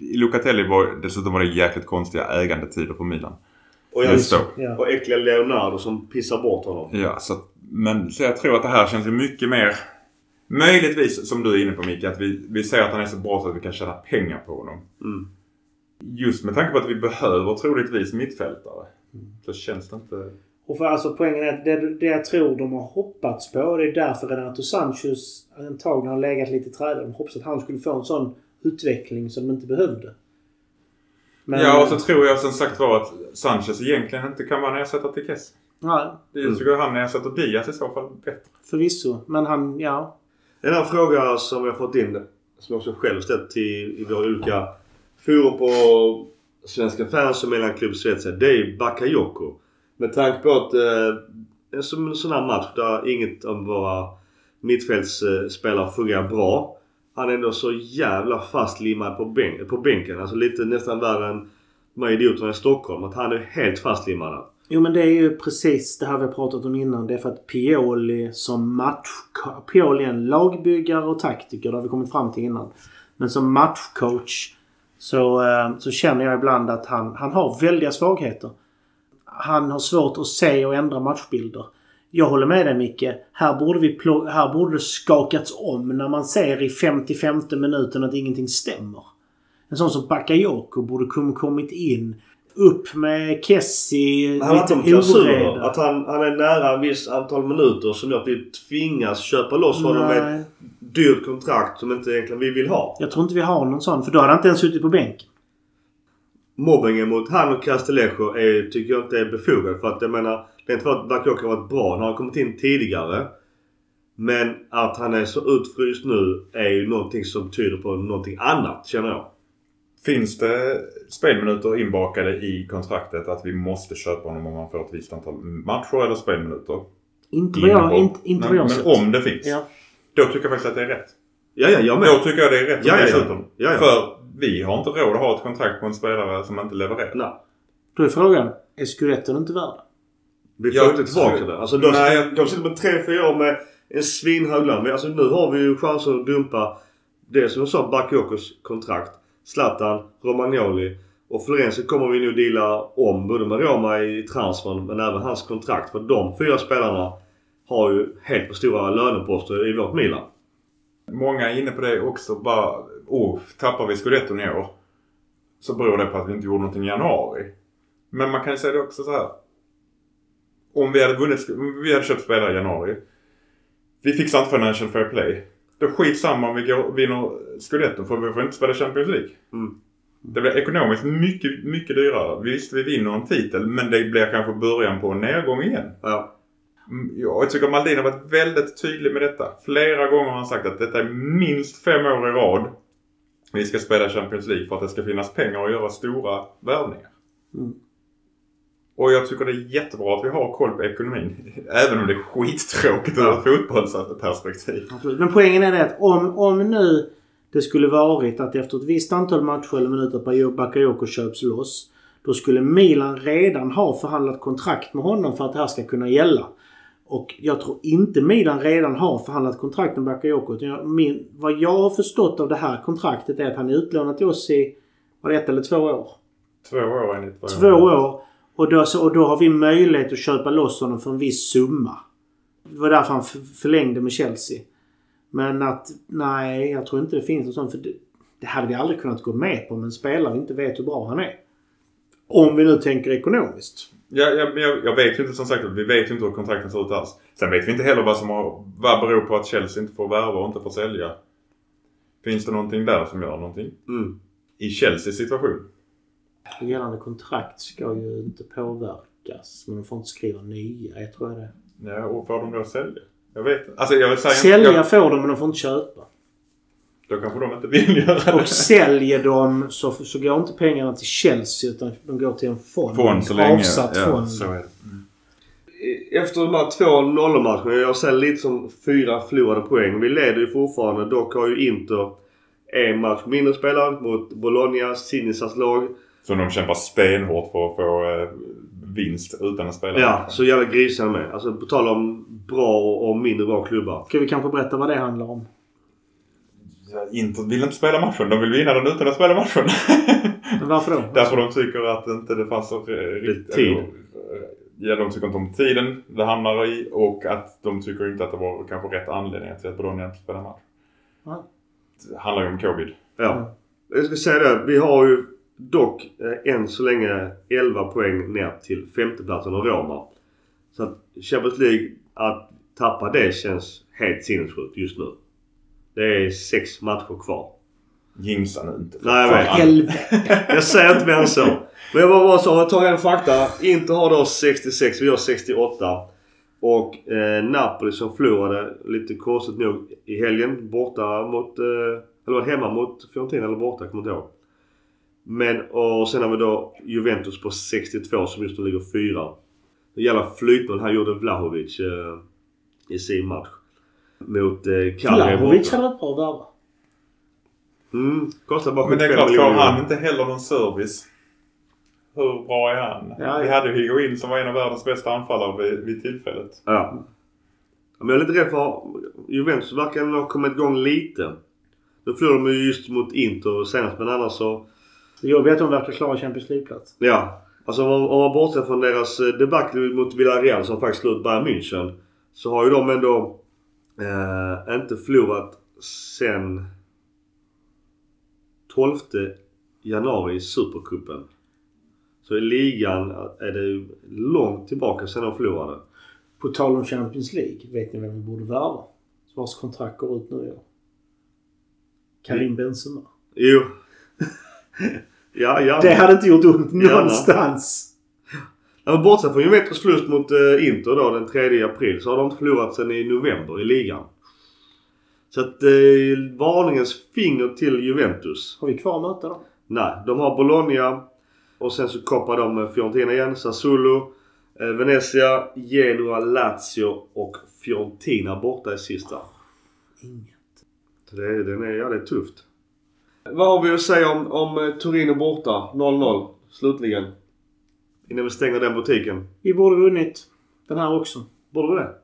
Locatelli var... Dessutom var det jäkligt konstiga ägandetider på Milan. Och, jag, så. Ja. och äckliga Leonardo som pissar bort honom. Ja, så Men så jag tror att det här känns mycket mer... Möjligtvis, som du är inne på Micke, att vi, vi ser att han är så bra så att vi kan tjäna pengar på honom. Mm. Just med tanke på att vi behöver troligtvis mittfältare. Så känns det inte... Och för alltså poängen är att det, det jag tror de har hoppats på, det är därför Renato Sanchez antagligen har legat lite i trädet. De hoppats att han skulle få en sån utveckling som de inte behövde. Men, Ja, och så tror jag som sagt var att Sanchez egentligen inte kan vara en ersättare till Kessie. Ja, Jag tycker han ersätter Diaz i så fall bättre. förvisso. Men han, ja. En annan fråga som vi har fått in, som jag också själv ställt till i våra olika forum på Svenska fans och Mellanklubb Svezia. Det är Bakayoko. Med tanke på att eh, en sån en sån här match där inget av våra mittfältsspelare fungerar bra. Han är ändå så jävla fastlimmad på, bänk, på bänken. Alltså lite nästan värre än de här idioterna i Stockholm. Att han är helt fastlimmad där. Jo men det är ju precis det här vi har pratat om innan. Det är för att Pioli som match... Pioli är en lagbyggare och taktiker. Det har vi kommit fram till innan. Men som matchcoach så, eh, så känner jag ibland att han, han har väldiga svagheter. Han har svårt att se och ändra matchbilder. Jag håller med dig Micke. Här borde, vi här borde det skakats om när man ser i 55 minuten att ingenting stämmer. En sån som Bakayoko borde kommit in. Upp med Kessie. Han lite oreda. Att han, han är nära en viss antal minuter som gör att vi tvingas köpa loss honom med ett Nej, dyrt kontrakt som inte egentligen vi vill ha. jag tror inte vi har någon sån. För då hade han inte ens suttit på bänken. Mobbingen mot han och Castellejo är, tycker jag inte är befogad. För att jag menar, att Bakayoko har varit bra. Han har kommit in tidigare. Men att han är så utfryst nu är ju någonting som tyder på någonting annat känner jag. Finns det spelminuter inbakade i kontraktet att vi måste köpa honom om han får ett visst antal matcher eller spelminuter? Inte vad jag, inte, inte men, jag men om det finns. Ja. Då tycker jag faktiskt att det är rätt. Ja, ja, jag med. Då tycker jag det är rätt Ja, att ja, ja. Ja, ja. För vi har inte råd att ha ett kontrakt på en spelare som inte levererar. Nej. Då är frågan. Är Scudetton inte värd? Vi får Jag inte tillbaka det. Alltså de, Nej, jag- de sitter med 3-4 år med en svinhög lön. Men Alltså nu har vi ju chanser att dumpa det som jag sa, Bakayokos kontrakt. Zlatan, Romagnoli och Florenzi kommer vi nu deala om både med Roma i transfern men även hans kontrakt. För de fyra spelarna har ju helt för stora löneposter i vårt Milan. Många är inne på det också. Bara, oh, tappar vi scudetton i år så beror det på att vi inte gjorde någonting i januari. Men man kan ju säga det också så här. Om vi hade vunnit, vi hade köpt spelare i januari. Vi fixar inte financial fair play. Då skitsamma om vi går, vinner scudetton för vi får inte spela Champions League. Mm. Det blir ekonomiskt mycket, mycket dyrare. Visst, vi vinner en titel men det blir kanske början på en nedgång igen. Ja. Mm, ja, Jag tycker Maldin har varit väldigt tydlig med detta. Flera gånger har han sagt att detta är minst fem år i rad vi ska spela Champions League för att det ska finnas pengar att göra stora värvningar. Mm. Och jag tycker det är jättebra att vi har koll på ekonomin. Även om det är skittråkigt ur ett fotbollsperspektiv. Absolut. Men poängen är det att om, om nu det skulle varit att efter ett visst antal matcher eller minuter Bayo- Bakayoko köps loss. Då skulle Milan redan ha förhandlat kontrakt med honom för att det här ska kunna gälla. Och jag tror inte Milan redan har förhandlat kontrakt med Bakayoko. Min, vad jag har förstått av det här kontraktet är att han är utlånad till oss i var det ett eller två år. Två år enligt vad Två år. Och då, så, och då har vi möjlighet att köpa loss honom för en viss summa. Det var därför han förlängde med Chelsea. Men att, nej, jag tror inte det finns något sånt. För det, det hade vi aldrig kunnat gå med på med en spelare vi inte vet hur bra han är. Om vi nu tänker ekonomiskt. Ja, ja, men jag, jag vet ju inte som sagt vi vet ju inte hur kontrakten ser ut alls. Sen vet vi inte heller vad som har, vad beror på att Chelsea inte får värva och inte får sälja. Finns det någonting där som gör någonting? Mm. I Chelseas situation? Gällande kontrakt ska ju inte påverkas. Men de får inte skriva nya, jag tror jag det. Ja, och får de då sälja? Jag vet inte. Alltså jag vill säga Sälja Jag, får de men de får inte köpa. då kanske de inte vill göra Och det. säljer de så, så går inte pengarna till Chelsea utan de går till en fond. Fond så länge. Avsatt ja, fond. så är det. Efter de här två nollmatcherna, jag ser lite som fyra förlorade poäng. Vi leder ju fortfarande. Dock har ju Inter en match mindre spelad mot Bologna, Sinisas lag. Så de kämpar stenhårt för att få eh, vinst utan att spela. Ja, så jävla grisiga med. Alltså på tal om bra och, mindre bra klubbar. Ska vi kanske berätta vad det handlar om? Inter vill inte spela matchen. De vill vinna den utan att spela matchen. Men varför då? Därför de tycker att inte det fanns så riktigt... tid. Ja, de tycker inte om tiden det hamnar i och att de tycker inte att det var kanske rätt anledning till att Bologna inte spelar match. Ja. Det handlar ju om covid. Ja. Jag ska säga det. Vi har ju dock eh, än så länge 11 poäng ner till femteplatsen och Roma. Så att Champions League, att tappa det känns helt sinnessjukt just nu. Det är sex matcher kvar. Jinxa nu inte. Nej, jag vet. Helvete. Jag säger inte mer än så. Men jag bara, bara så, jag tar en fakta. Inter har då 66, vi har 68. Och eh, Napoli som förlorade lite konstigt nog i helgen borta mot... Eh, eller hemma mot Fiorentina eller borta? Jag kommer inte ihåg. Men och sen har vi då Juventus på 62 som just nu ligger fyra. Det jävla flytmål här gjorde Vlahovic eh, i sin match. Mot eh, Vlahovic hade varit bra att värva. Mm, kostar bara Men det är 75 klart, får miljoner. han inte heller någon service. Hur bra är han? Ja, Vi ja. hade ju Higuain som var en av världens bästa anfallare vid, vid tillfället. Ja. Men jag är lite rädd för Juventus verkar ha kommit igång lite. Då förlorade de ju just mot Inter senast men annars så... Det jobbiga är att de verkar klara Champions League-plats. Ja. Alltså om man bortser från deras eh, debacle mot Villarreal som faktiskt slog ut Bayern München. Så har ju de ändå eh, inte förlorat sen 12 januari i Supercupen. Så i ligan är det långt tillbaka sen de förlorade. På tal om Champions League. Vet ni vem vi borde värva? Vars kontrakt går ut nu i år? Karim Benzema. Jo. ja, ja. Det hade inte gjort ont Gärna. någonstans. Ja, men bortsett från Juventus förlust mot eh, Inter då den 3 april så har de inte förlorat sedan i november i ligan. Så att eh, varningens finger till Juventus. Har vi kvar möta dem? Nej, de har Bologna och sen så koppar de med Fiorentina igen, Sassuolo, eh, Venezia, Genoa, Lazio och Fiorentina borta i sista. Inget. Så det, är- den är, ja, det är tufft. Vad har vi att säga om, om eh, Torino borta? 0-0 slutligen. Innan vi stänger den butiken. Vi borde vunnit den här också. Borde vi det?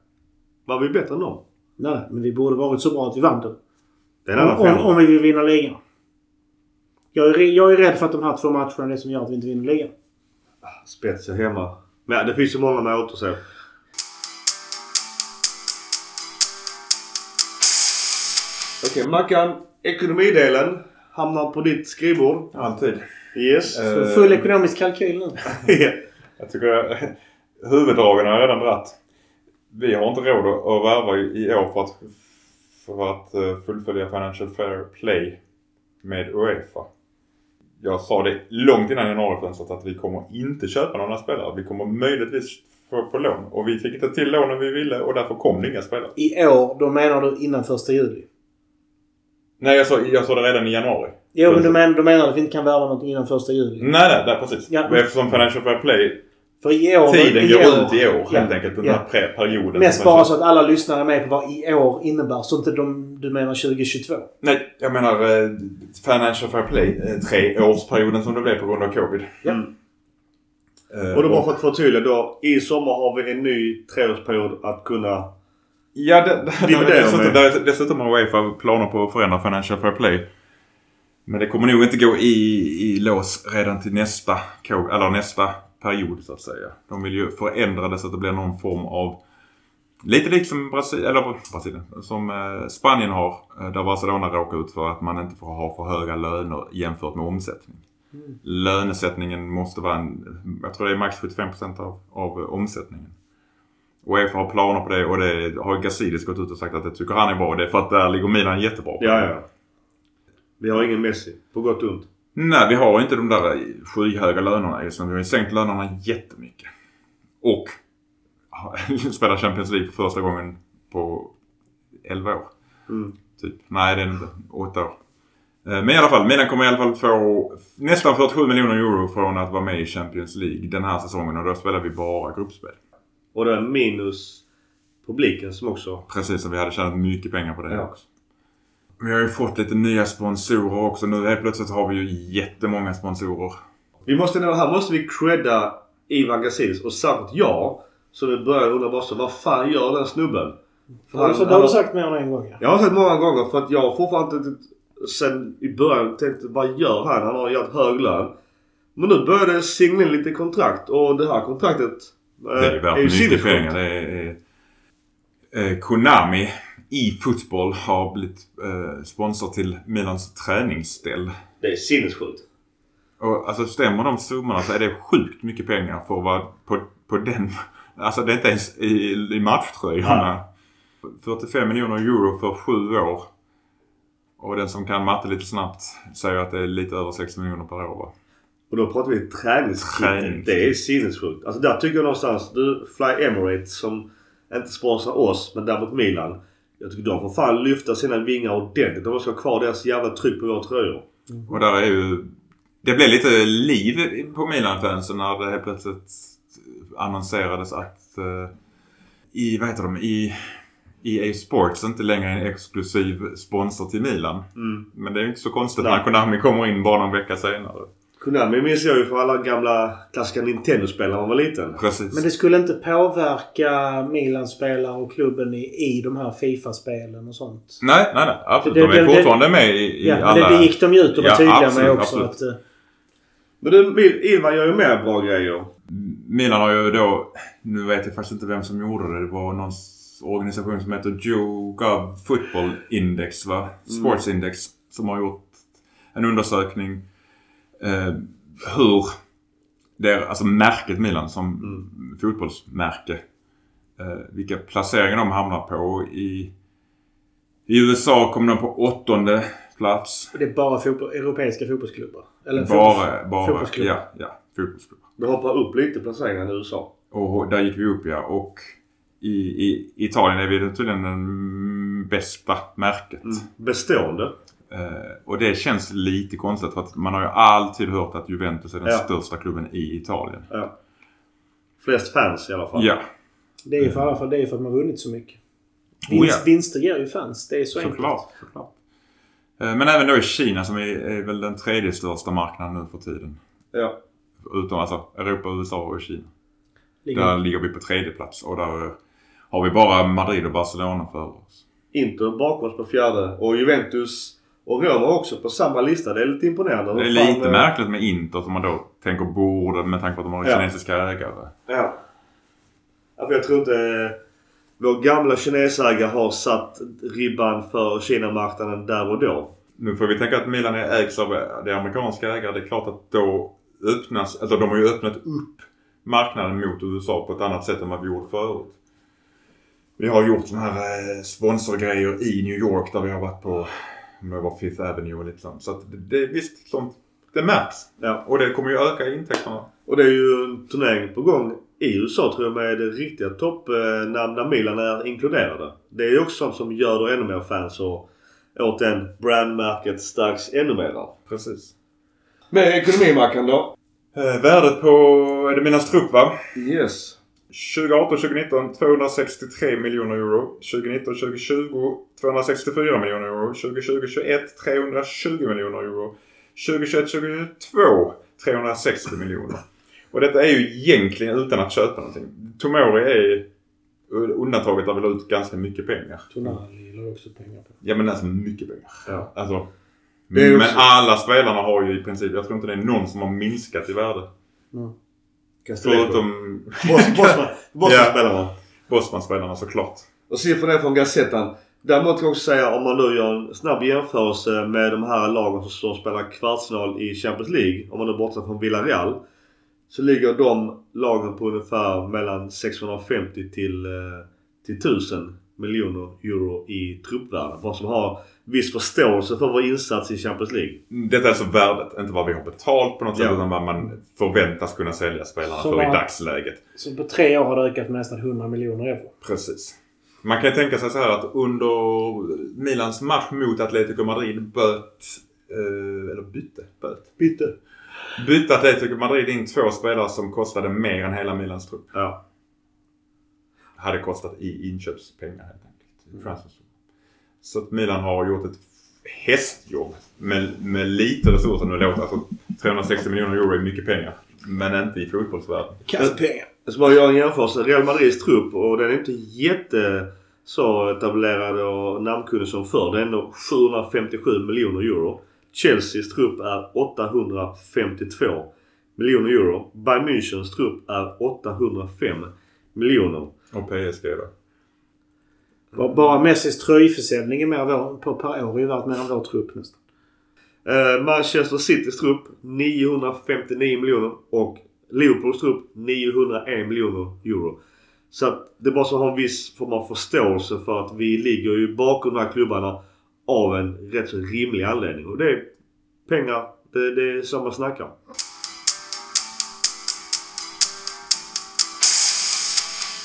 Var vi bättre än dem? Nej, men vi borde varit så bra att vi vann den. Det är en annan Om, om, vi vill vinna ligan. Jag är, jag är rädd för att de här två matcherna är det som gör att vi inte vinner ligan. Spezia hemma. Men det finns ju många med återse. Okej, Mackan. Ekonomidelen hamnar på ditt skrivbord. Alltid. Yes. Eh, Så full ekonomisk kalkyl nu. Jag tycker jag, huvuddragen har jag redan dratt. Vi har inte råd att värva i år för att, för att eh, fullfölja Financial Fair Play med Uefa. Jag sa det långt innan januarifönstret att vi kommer inte köpa några spelare. Vi kommer möjligtvis på, på lån. Och vi fick inte till lånen vi ville och därför kom det inga spelare. I år, då menar du innan första juli? Nej, jag sa, jag sa det redan i januari. Jo, men du, men, du menar att vi inte kan värva något innan första juli? Nej, nej, nej precis. Ja. Eftersom Financial Fair Play, För i år... tiden i går år, ut i år ja, helt enkelt. Den ja. här perioden. Mest bara så att alla lyssnare är med på vad i år innebär. Så inte de, du menar 2022? Nej, jag menar eh, Financial Fair Play. Eh, treårsperioden som det blev på grund av Covid. Ja. Mm. Eh, Och då bara för att förtydliga då. I sommar har vi en ny treårsperiod att kunna... Ja, det, det, Dividera det, dessutom, det, dessutom har Uefa planer på att förändra Financial Fair Play. Men det kommer nog inte gå i, i lås redan till nästa, eller nästa period så att säga. De vill ju förändra det så att det blir någon form av Lite likt som Brasil, eller Brasilien, som eh, Spanien har. eh, Där Barcelona råkar ut för att man inte får ha för höga löner jämfört med omsättning. Lönesättningen måste vara en, jag tror det är max 75% av, av omsättningen. Uefa har planer på det och det har Gazidis gått ut och sagt att det tycker han är bra. Det är för att där ligger Milan jättebra. Ja, ja. Vi har ingen Messi. På gott och ont. Nej, vi har inte de där skyhöga lönerna just nu. Vi har ju sänkt lönerna jättemycket. Och spelar Champions League för första gången på 11 år. Mm. Typ. Nej, det är inte. 8 år. Eh, Men i alla fall, Milan kommer i alla fall få nästan 47 miljoner euro från att vara med i Champions League den här säsongen. Och då spelar vi bara gruppspel. Och det är minus publiken som också... Precis som vi hade tjänat mycket pengar på det Ja. också. Vi har ju fått lite nya sponsorer också. Nu helt plötsligt har vi ju jättemånga sponsorer. Vi måste, här måste vi credda Ivan Gazidis och särskilt jag. Så vi börjar undra bara så, vad fan gör den snubben? För Har du, så, det har du sagt mer än en gång ja. Jag har sagt många gånger för att jag har fortfarande inte sen i början tänkt vad gör han? Han har jävligt hög lön. Men nu börjar det singla in lite kontrakt och det här kontraktet Det är ju värt mycket pengar. Det är, eh, Konami i fotboll har blivit eh, sponsor till Milans träningsställ. Det är sinnessjukt. Och alltså stämmer de summorna så är det sjukt mycket pengar för att vara på, på den. Alltså det är inte ens i, i matchtröjorna. 45 miljoner euro för sju år. Och den som kan matte lite snabbt säger att det är lite över 6 miljoner per år va? Och då pratar vi träningskit. Det är sinnessjukt. Alltså där tycker jag någonstans, du Fly Emirates som inte sponsrar oss men däremot Milan. Jag tycker de får fan lyfta sina vingar ordentligt. De ska ha kvar deras jävla tryck på våra tröjor. Och där är ju... Det blev lite liv på Milan-fansen när det helt plötsligt annonserades att eh, i, vad heter de, i EA Sports inte längre en exklusiv sponsor till Milan. Mm. Men det är ju inte så konstigt Nej. när Konami kommer in bara någon vecka senare. Konami minns jag ju för alla gamla klassiska Nintendo-spel när man var liten. Precis. Men det skulle inte påverka Milan-spelare och klubben i, i de här Fifa-spelen och sånt? Nej, nej, nej. Absolut. Det- de är det- fortfarande med i, i Ja, men alla... det, det gick de ju ut och var Ja, tydliga absolut, med också. absolut. Att, eh, Men du, Ivan gör ju mer bra grejer. Milan har ju då, nu vet jag faktiskt inte vem som gjorde det. Det var någon organisation som heter YouGov Football Index va? Sports Index. Som har gjort en undersökning eh, hur det är, alltså märket Milan som fotbollsmärke. Eh, vilka placeringar de hamnar på. I, I USA kom de på åttonde plats. det är bara fotboll, europeiska fotbollsklubbar. Eller Bara, fotbolls- bara, fotbollsklubbar. ja, ja, fotbollsklubbar. Det hoppar upp lite placeringarna i USA. Och där gick vi upp ja. Och i, i Italien är vi tydligen den bästa märket. Mm. Bestående. Eh, och det känns lite konstigt för att man har ju alltid hört att Juventus är den Ja. största klubben i Italien. Ja. Flest fans i alla fall. Ja, Det är ju för, i alla fall, det är ju för att man har vunnit så mycket. Oh, ja. Vinst, Vinster ger ju fans. Det är så enkelt. såklart. såklart. Eh, Men även då i Kina som är, är väl den tredje största marknaden nu för tiden. Ja. Utom alltså Europa, USA och Kina. Ligger- Där ligger vi på tredje plats och där eh, har vi bara Madrid och Barcelona för oss. Inter bakom oss på fjärde. Och Juventus och Roma också på samma lista. Det är lite imponerande. Det är Hur fan, lite eh, märkligt med Inter som man då tänker borde med tanke på att de har Ja. kinesiska ägare. Ja. ja för jag tror inte eh, vår gamla kinesägare har satt ribban för Kina-marknaden där och då. Nu får vi tänka att Milan ägs av det amerikanska ägare. Det är klart att då öppnas, alltså de har ju öppnat upp marknaden mot USA på ett annat sätt än vad vi gjort förut. Vi har gjort sådana här eh, sponsorgrejer i New York där vi har varit på om det var Fifth Avenue och lite sånt. Så att det, det visst, sånt, det märks. Ja. Och det kommer ju öka intäkterna. Och det är ju en turnering på gång i USA tror jag med riktiga toppnamn där Milan är inkluderade. Det är också sånt som gör det ännu mer fans och åt den brandmärket stärks ännu mer. Precis. Med ekonomimackan då? Eh, värdet på, är det Milans trupp va? Yes. 2018-2019 263 miljoner euro. 2019-2020 264 miljoner euro. 2020-21 320 miljoner euro. 2021-2022 360 miljoner. Och detta är ju egentligen utan att köpa någonting. Tomori är undantaget där vi la ut ganska mycket pengar. Tonali la också pengar på. Ja men alltså mycket pengar. Ja. Alltså, men också- alla spelarna har ju i princip, jag tror inte det är någon som har minskat i värde. Mm. Förutom Bosman. Bosman Ja. spelar man. Bosman-spelarna såklart. Och siffrorna från Gazettan. Däremot kan jag också säga om man nu gör en snabb jämförelse med de här lagen som står och spelar kvartsfinal i Champions League. Om man nu bortser från Villarreal. Så ligger de lagen på ungefär mellan 650 till, eh, till 1000 miljoner euro i truppvärde. Bara som har viss förståelse för vår insats i Champions League. Detta är alltså värdet, inte vad vi har betalt på något sätt Ja. utan vad man förväntas kunna sälja spelarna Så för i vad- dagsläget. Så på tre år har det ökat med nästan 100 miljoner euro. Precis. Man kan ju tänka sig så här att under Milans match mot Atletico Madrid böt, eh, eller bytte, böt, Bytte. bytte Atletico Madrid in två spelare som kostade mer än hela Milans trupp. Ja. Hade kostat i inköpspengar helt enkelt. i transfersumma. Så att Milan har gjort ett hästjobb med, med lite resurser. Nu låter alltså 360 miljoner euro är mycket pengar. Men inte i fotbollsvärlden. Kasspengar. Jag ska bara göra en jämförelse. Real Madrids trupp och den är inte jätte så etablerad och namnkunnig som förr. Det är ändå 757 miljoner euro. Chelseas trupp är 852 miljoner euro. Bayern Münchens trupp är 805 miljoner. Och PSG då? Bara- Bara Messis tröjförsäljning är mer vår, på per år är ju värt mer än vår trupp nästan. Eh, Manchester Citys trupp 959 miljoner och Liverpools trupp 901 miljoner euro. Så att det är bara så att ha en viss form av förståelse för att vi ligger ju bakom de här klubbarna av en rätt så rimlig anledning. Och det är pengar. Det, det är så man snackar.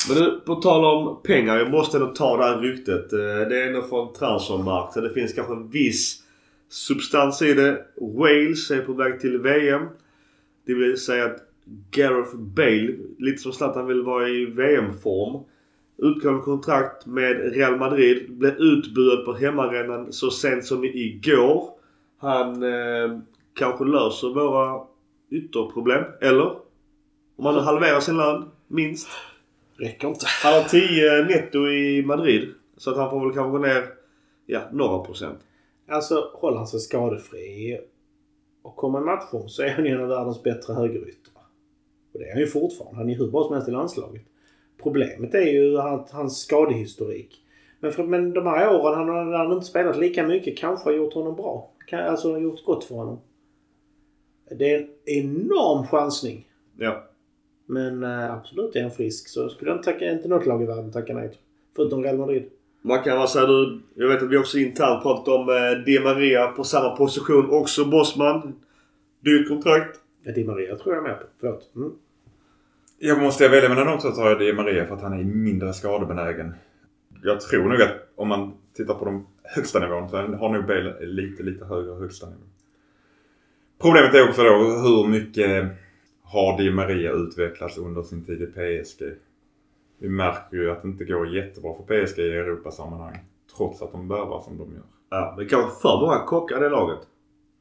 Men du, på tal om pengar. Jag måste ändå ta det här ryktet. Eh, det är ändå från transfermarkt. Så det finns kanske en viss substans i det. Wales är på väg till VM. Det vill säga att Gareth Bale, lite som Zlatan vill vara i VM-form. Utgående kontrakt med Real Madrid. Blev utbuad på hemmaarenan så sent som igår. Han eh, kanske löser våra ytterproblem. Eller? Om han nu halverar sin lön, minst. Räcker inte. Han har 10 netto i Madrid. Så att han får väl kanske gå ner, ja, några procent. Alltså håller han sig skadefri och kommer matchform så är han en av världens bättre högeryttrar. Och det är han ju fortfarande. Han är hur bra som helst i landslaget. Problemet är ju att hans skadehistorik. Men, för, men de här åren han har han inte spelat lika mycket kanske har gjort honom bra. Kan, alltså har gjort gott för honom. Det är en enorm chansning. Ja. Men eh, absolut är han frisk så skulle jag inte, tacka, inte något lag i världen tacka nej till. Förutom Real Madrid. Mackan, vad säger du? Jag vet att vi också internt pratat om eh, Di Maria på samma position. Också Bosman. Dyrt kontrakt. Ja, Di Maria tror jag är med på. Förlåt. Mm. Jag måste jag välja mellan de två tar jag Di Maria för att han är mindre skadebenägen. Jag tror nog att om man tittar på de högsta nivån så har nog Bale lite, lite högre högsta nivå. Problemet är också då hur mycket har Di Maria utvecklats under sin tid i PSG. Vi märker ju att det inte går jättebra för PSG i Europasammanhang. Trots att de värvar som de gör. Ja, men kanske för många kockar i det laget.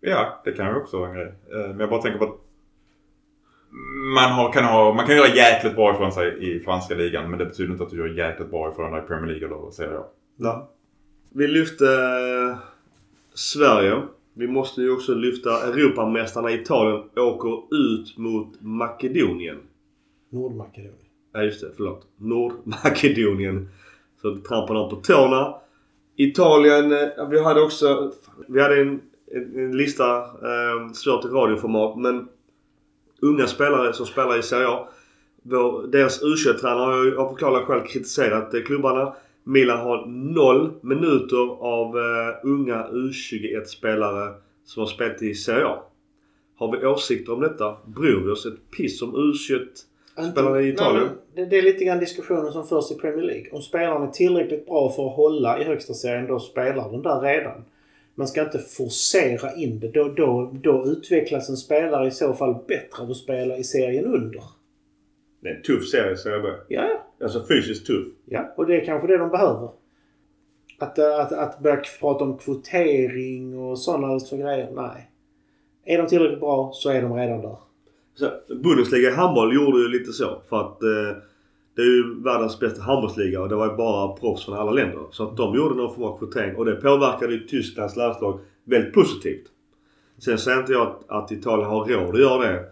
Ja, det kan ju också vara en grej. Eh, Men jag bara tänker på att man, har, kan ha, man kan göra jäkligt bra ifrån sig i franska ligan men det betyder inte att du gör jäkligt bra ifrån dig i Premier League eller Serie A. Ja. Vi lyfte eh, Sverige. Vi måste ju också lyfta Europamästarna Italien åker ut mot Makedonien. Nordmakedonien. Ja just det, förlåt. Nordmakedonien. Så trampar de på tårna. Italien, eh, vi hade också... Vi hade en, en, en lista, eh, svårt i radioformat men unga spelare som spelar i Serie A. Vår, deras U21-tränare har ju av förklarliga skäl kritiserat eh, klubbarna. Milan har noll minuter av eh, unga U21-spelare som har spelat i Serie A. Har vi åsikter om detta? Bryr vi oss ett piss om U21 Spelar i Italien? Nej, det, det är lite grann diskussionen som förs i Premier League. Om spelaren är tillräckligt bra för att hålla i högsta serien, då spelar den där redan. Man ska inte forcera in det. Då, då, då utvecklas en spelare i så fall bättre av att spela i serien under. Det är en tuff serie Serie B. Ja, ja. Alltså fysiskt tuff. Ja, och det är kanske det de behöver. Att, äh, att, att börja prata om kvotering och sådana grejer, nej. Är de tillräckligt bra så är de redan där. Så, Bundesliga i handboll gjorde ju lite så. För att eh, det är ju världens bästa handbollsliga och det var ju bara proffs från alla länder. Så att de gjorde någon form av kvotering och det påverkade ju Tysklands landslag väldigt positivt. Sen säger inte jag att, att Italien har råd att göra det.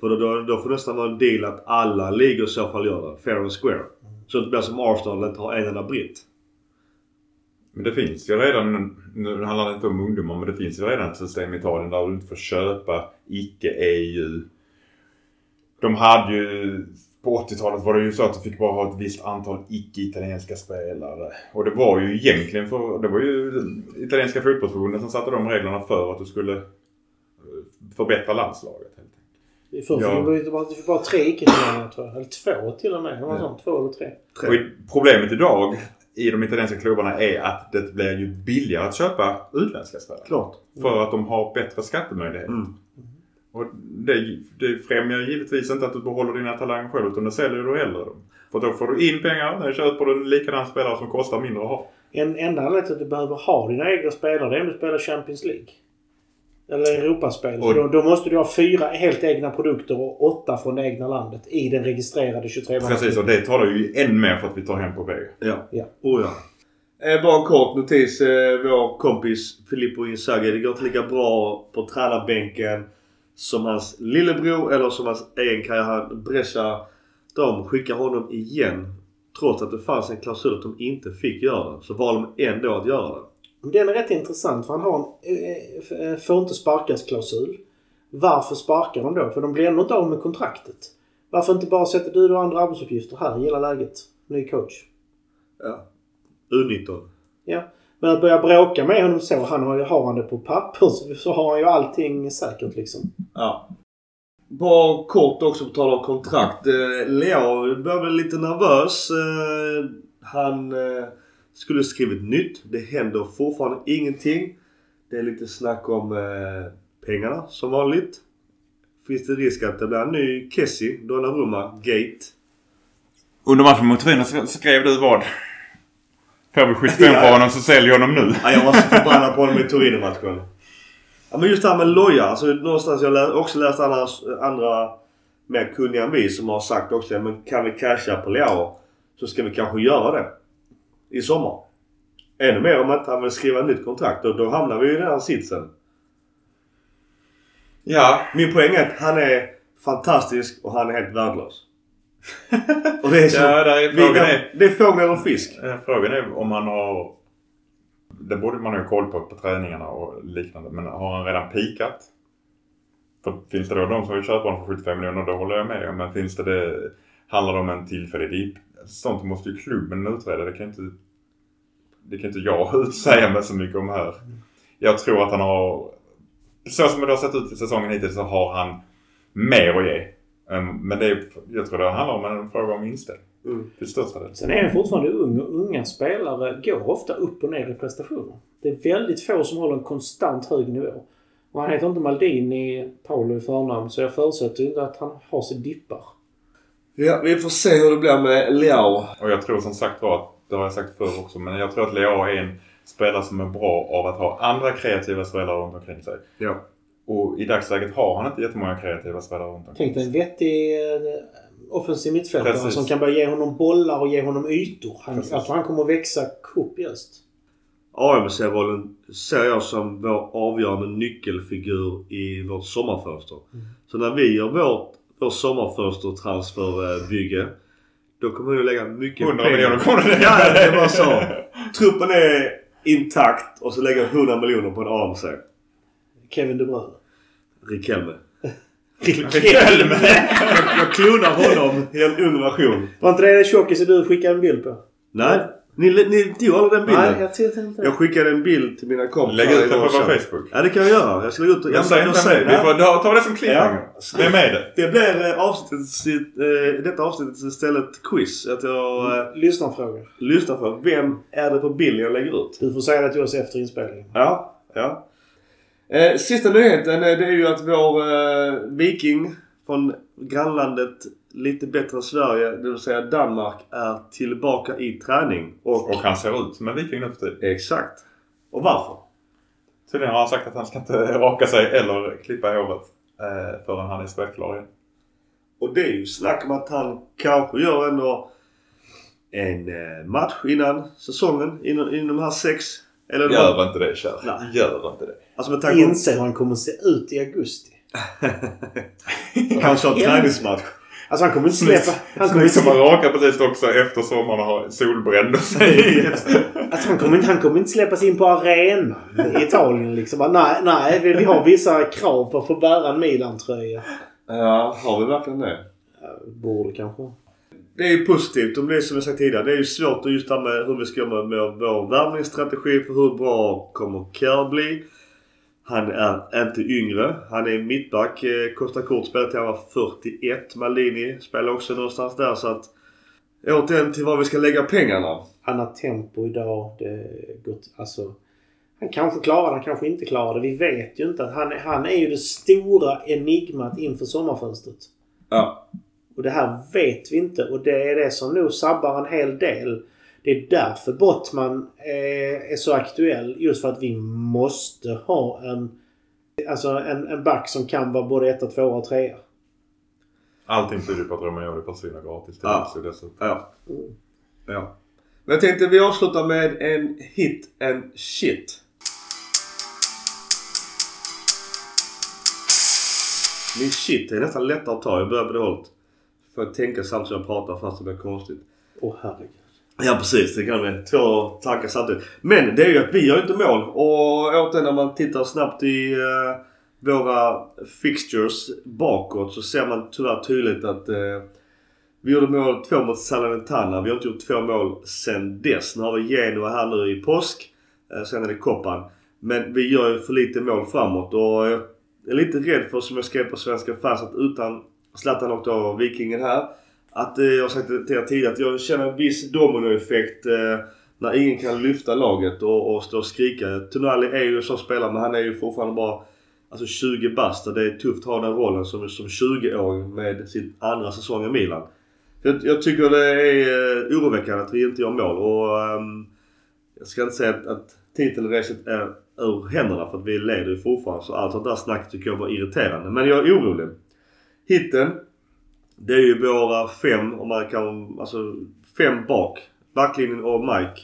För då, då, då får det nästan vara en deal att alla ligor i så fall gör det. Fair and square. Så att det blir som Arsenal inte har en enda britt. Men det finns ju redan, nu handlar det inte om ungdomar, men det finns ju redan ett system i Italien där du inte får köpa icke-EU. De hade ju, på 80-talet var det ju så att du fick bara ha ett visst antal icke-italienska spelare. Och det var ju egentligen för, det var ju italienska fotbollsförbundet som satte de reglerna för att du skulle eh, förbättra landslaget. Enkelt. Förr Ja. du bara, fick bara tre tror jag. Eller två till och med. Det var Ja. sånt. Två eller tre. Och i- problemet idag i de italienska klubbarna är att det blir ju billigare att köpa utländska spelare. Klart. För att de har bättre skattemöjligheter. Mm. Och det, det främjar givetvis inte att du behåller dina talanger själv utan det säljer du hellre dem. För då får du in pengar, när köper du en likadan spelare som kostar mindre att ha. En enda anledning till att du behöver ha dina egna spelare det är om du spelar Champions League. Eller Europaspel. Och- Då, då måste du ha fyra helt egna produkter och åtta från det egna landet i den registrerade 23 Precis, och det talar ju än mer för att vi tar hem på B. Ja. Ja. Oh ja. Eh, bara en kort notis. Eh, vår kompis Filippo Inzaghi. Det går inte lika bra på tränarbänken som hans lillebror eller som hans egen karriär. Brescia, de skickar honom igen. Trots att det fanns en klausul att de inte fick göra det. Så valde de ändå att göra det. Den är rätt intressant för han har en eh, eh, får inte sparkas-klausul. Varför sparkar de då? För de blir ändå inte av med kontraktet. Varför inte bara sätta du och andra arbetsuppgifter här? Gilla läget. Ny coach. Ja. U19. Ja. Men att börja bråka med honom så. Han har, ju- har han det på papper så, så har han ju allting säkert liksom. Ja. Bara kort också på tal om kontrakt. Eh, Leo börjar bli lite nervös. Eh, han eh, skulle skrivit nytt. Det händer fortfarande ingenting. Det är lite snack om eh, pengarna som vanligt. Finns det risk att det blir en ny Kessie, Donnarumma, Gate? Under matchen mot Torino så skrev du vad? Får vi 75 Ja. för honom så sälj honom nu. Ja, jag var så förbannad på honom i Torino-matchen. Ja, men just det här med loja. Alltså, någonstans jag har också läst andra, andra mer kunniga än vi som har sagt också men kan vi casha på Leao så ska vi kanske göra det. I sommar. Ännu mer om inte han vill skriva ett nytt kontrakt. Och då hamnar vi i den här sitsen. Ja, Min poäng är att han är fantastisk och han är helt värdelös. och det är så. ja där är, vi, frågan är... det är fågel eller fisk. Frågan är om han har... Det borde man ha koll på på träningarna och liknande. Men har han redan pikat? För finns det då de som vill köpa honom för 75 miljoner, då håller jag med. Men finns det det... Handlar det om en tillfällig dip? Sånt måste ju klubben utreda. Det kan inte... Det kan inte jag utsäga mig så mycket om här. Jag tror att han har... Så som det har sett ut i säsongen hittills så har han mer att ge. Ehm, Men det är, jag tror det handlar om en fråga om inställning. Mm. Till största del. Sen är han fortfarande ung och unga spelare går ofta upp och ner i prestationer. Det är väldigt få som håller en konstant hög nivå. Och han heter inte Maldini Paolo i förnamn så jag förutsätter inte att han har sig dippar. Ja, vi får se hur det blir med Leao. Och jag tror som sagt var, att- det har jag sagt förr också, men jag tror att Leao är en spelare som är bra av att ha andra kreativa spelare runt omkring sig. Ja. Och i dagsläget har han inte jättemånga kreativa spelare runt omkring Tänk dig en sig. vettig eh, offensiv mittfältare Precis. som kan börja ge honom bollar och ge honom ytor. Han, Precis. han kommer att växa kopiöst. AMC-rollen ser jag som vår avgörande nyckelfigur i vårt sommarfönster. Så när vi gör vårt, vår sommarfönstertransferbygge då kommer vi att lägga mycket 100 miljoner kommer det. Ja, det var så. Truppen är intakt och så lägger jag 100 miljoner på en AMC. Kevin De Bruyne. Rikelme. Rikelme! Jag klonar honom i en ung version. Var inte det den tjockisen du skickade en bild på? Nej, Ni, ni tog aldrig den bilden? Nej, jag tyckte inte. Jag skickade en bild till mina kompisar Lägg ut den på vår. Facebook. Ja det kan jag göra. Jag ska lägga ut Jag jag, säger inte. Vi får ta- det som cliffhanger. Ja. Vem är det? Det blir eh, avsnittet, eh, detta avsnittet istället quiz. Att jag eh, Lyssnarfrågor. lyssnar på vem är det på bilden jag lägger ut. Du får säga det till oss efter inspelningen. Ja, ja. Eh, sista nyheten eh, det är ju att vår eh, Viking från grannlandet lite bättre än Sverige, det vill säga Danmark, är tillbaka i träning. Och, Och han ser ut som en viking nu för tiden. Exakt. Och varför? Tydligen har han sagt att han ska inte raka sig eller klippa håret eh, förrän han är spelklar igen. Och det är ju snack om att han kanske gör ändå en eh, match innan säsongen, inom, inom de här sex. Eller Gör inte det kär. Nej. Gör inte det. Alltså med tanke. Inse hur han kommer se ut i augusti. Kanske en träningsmatch. Alltså han kommer inte släppa... Han kommer inte som rakar precis också efter sommaren och har solbränd och sig. alltså han, kommer inte, han kommer inte släppas in på arenan i Italien liksom. Nej, nej. Vi vi har vissa krav på att få bära en Milan-tröja. Ja, har vi verkligen det? Borde kanske. Det är ju positivt. Och det är som jag sagt tidigare. Det är ju svårt att just det här med hur vi ska göra med vår värvningsstrategi för hur bra kommer Kerr bli. Han är inte yngre. Han är mittback. Eh, Costa Kort spelade till han var 41. Malini spelar också någonstans där så att... Återigen till var vi ska lägga pengarna. Annat tempo idag. Det är gott. Alltså. Han kanske klarar det, han kanske inte klarar det. Vi vet ju inte. Han, är- han är ju det stora enigmat inför sommarfönstret. Ja. Och det här vet vi inte och det är det som nog sabbar en hel del. Det är därför Bottman är, är så aktuell. Just för att vi måste ha en, alltså en, en back som kan vara både etta, tvåa och trea. Allting tyder på att Romagnoli försvinner gratis till Ja. Dessutom. Ja. ja. Men jag tänkte vi avslutar med en hit and shit. Min shit är nästan lättare att ta. Jag börjar på det hållet. Får jag tänka samtidigt som jag pratar fast det blir konstigt. Åh herregud. Ja precis, det kan vi. Två tankar samtidigt. Men det är ju att vi gör inte mål. Och återigen när man tittar snabbt i eh, våra fixtures bakåt så ser man tyvärr tydligt att eh, vi gjorde mål, två mot Salernitana. Vi har inte gjort två mål sen dess. Nu har vi Genoa här nu i påsk. Eh, sen är det Koppan. Men vi gör ju för lite mål framåt och jag är lite rädd för, som jag skrev på Svenska fans, att utan Zlatan och då Vikingen här. Att eh, jag har sagt det till er tidigare att jag känner en viss dominoeffekt eh, när ingen kan lyfta laget och, och stå och skrika. Tonali är ju så spelare men han är ju fortfarande bara alltså 20 bast och det är tufft att ha den rollen som, som 20-åring med sin andra säsong i Milan. Jag, jag tycker det är eh, oroväckande att vi inte gör mål och ehm, jag ska inte säga att, att titelracet är ur händerna för att vi leder ju fortfarande så allt sånt där snack tycker jag var irriterande. Men jag är orolig. Hitten det är ju våra fem, om man kan, alltså fem bak. Backlinjen och Mike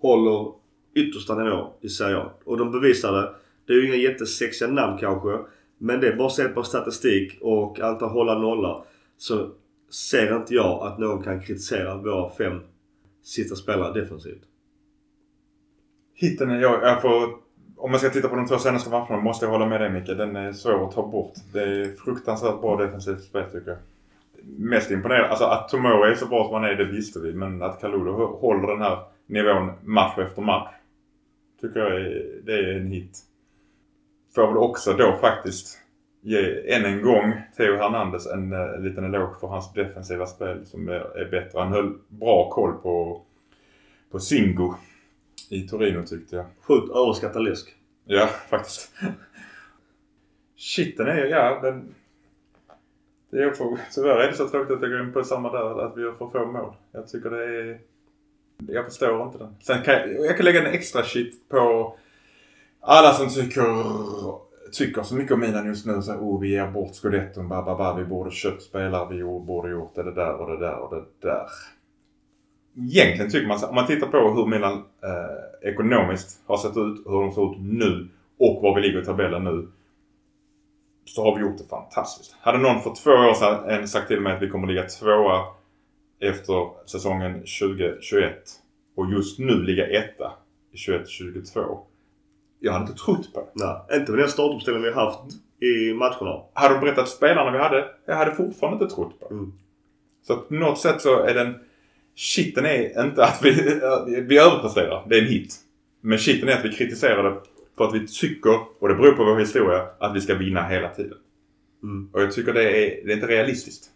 håller yttersta nivå i Serie A. Och de bevisade, det är ju inga jättesexiga namn kanske. Men det är bara sett på statistik och antal hålla nollar. Så ser inte jag att någon kan kritisera våra fem sista spelare defensivt. Hitten är jag, jag får, om man ska titta på de två senaste matcherna måste jag hålla med dig Micke. Den är svår att ta bort. Det är fruktansvärt bra defensivt spel tycker jag. Mest imponerande. Alltså att Tomori är så bra som han är det visste vi. Men att Kaludo håller den här nivån match efter match. Tycker jag är, det är en hit. Får väl också då faktiskt ge än en gång Theo Hernandez en, eh, en liten eloge för hans defensiva spel som är, är bättre. Han höll bra koll på, på Singo i Torino tyckte jag. Sjukt överskattad läsk. Ja, faktiskt. Shit, den är ja, den... Det är för, tyvärr är det så tråkigt att jag går in på samma där, att vi har för få mål. Jag tycker det är... Jag förstår inte den. Sen kan jag, jag kan lägga en extra shit på alla som tycker, tycker så mycket om Milan just nu. Så här, oh, vi ger bort scudetton, ba, ba, ba, vi borde köpt spelare, vi borde gjort det, det där och det där och det där. Egentligen tycker man så- om man tittar på hur Milan eh, ekonomiskt har sett ut, hur de ser ut nu och var vi ligger i tabellen nu. Så har vi gjort det fantastiskt. Hade någon för två år sedan sagt till mig att vi kommer ligga tvåa efter säsongen 2021 och just nu ligga etta i 21-22. Jag hade inte trott på det. Nej, inte med den startuppställning vi haft i matcherna. Hade de berättat spelarna vi hade, jag hade fortfarande inte trott på det. Mm. Så att på något sätt så är den Shitten är inte att vi, vi överpresterar. Det är en hit. Men shitten är att vi kritiserar det för att vi tycker, och det beror på vår historia, att vi ska vinna hela tiden. Mm. Och jag tycker det är, det är inte realistiskt.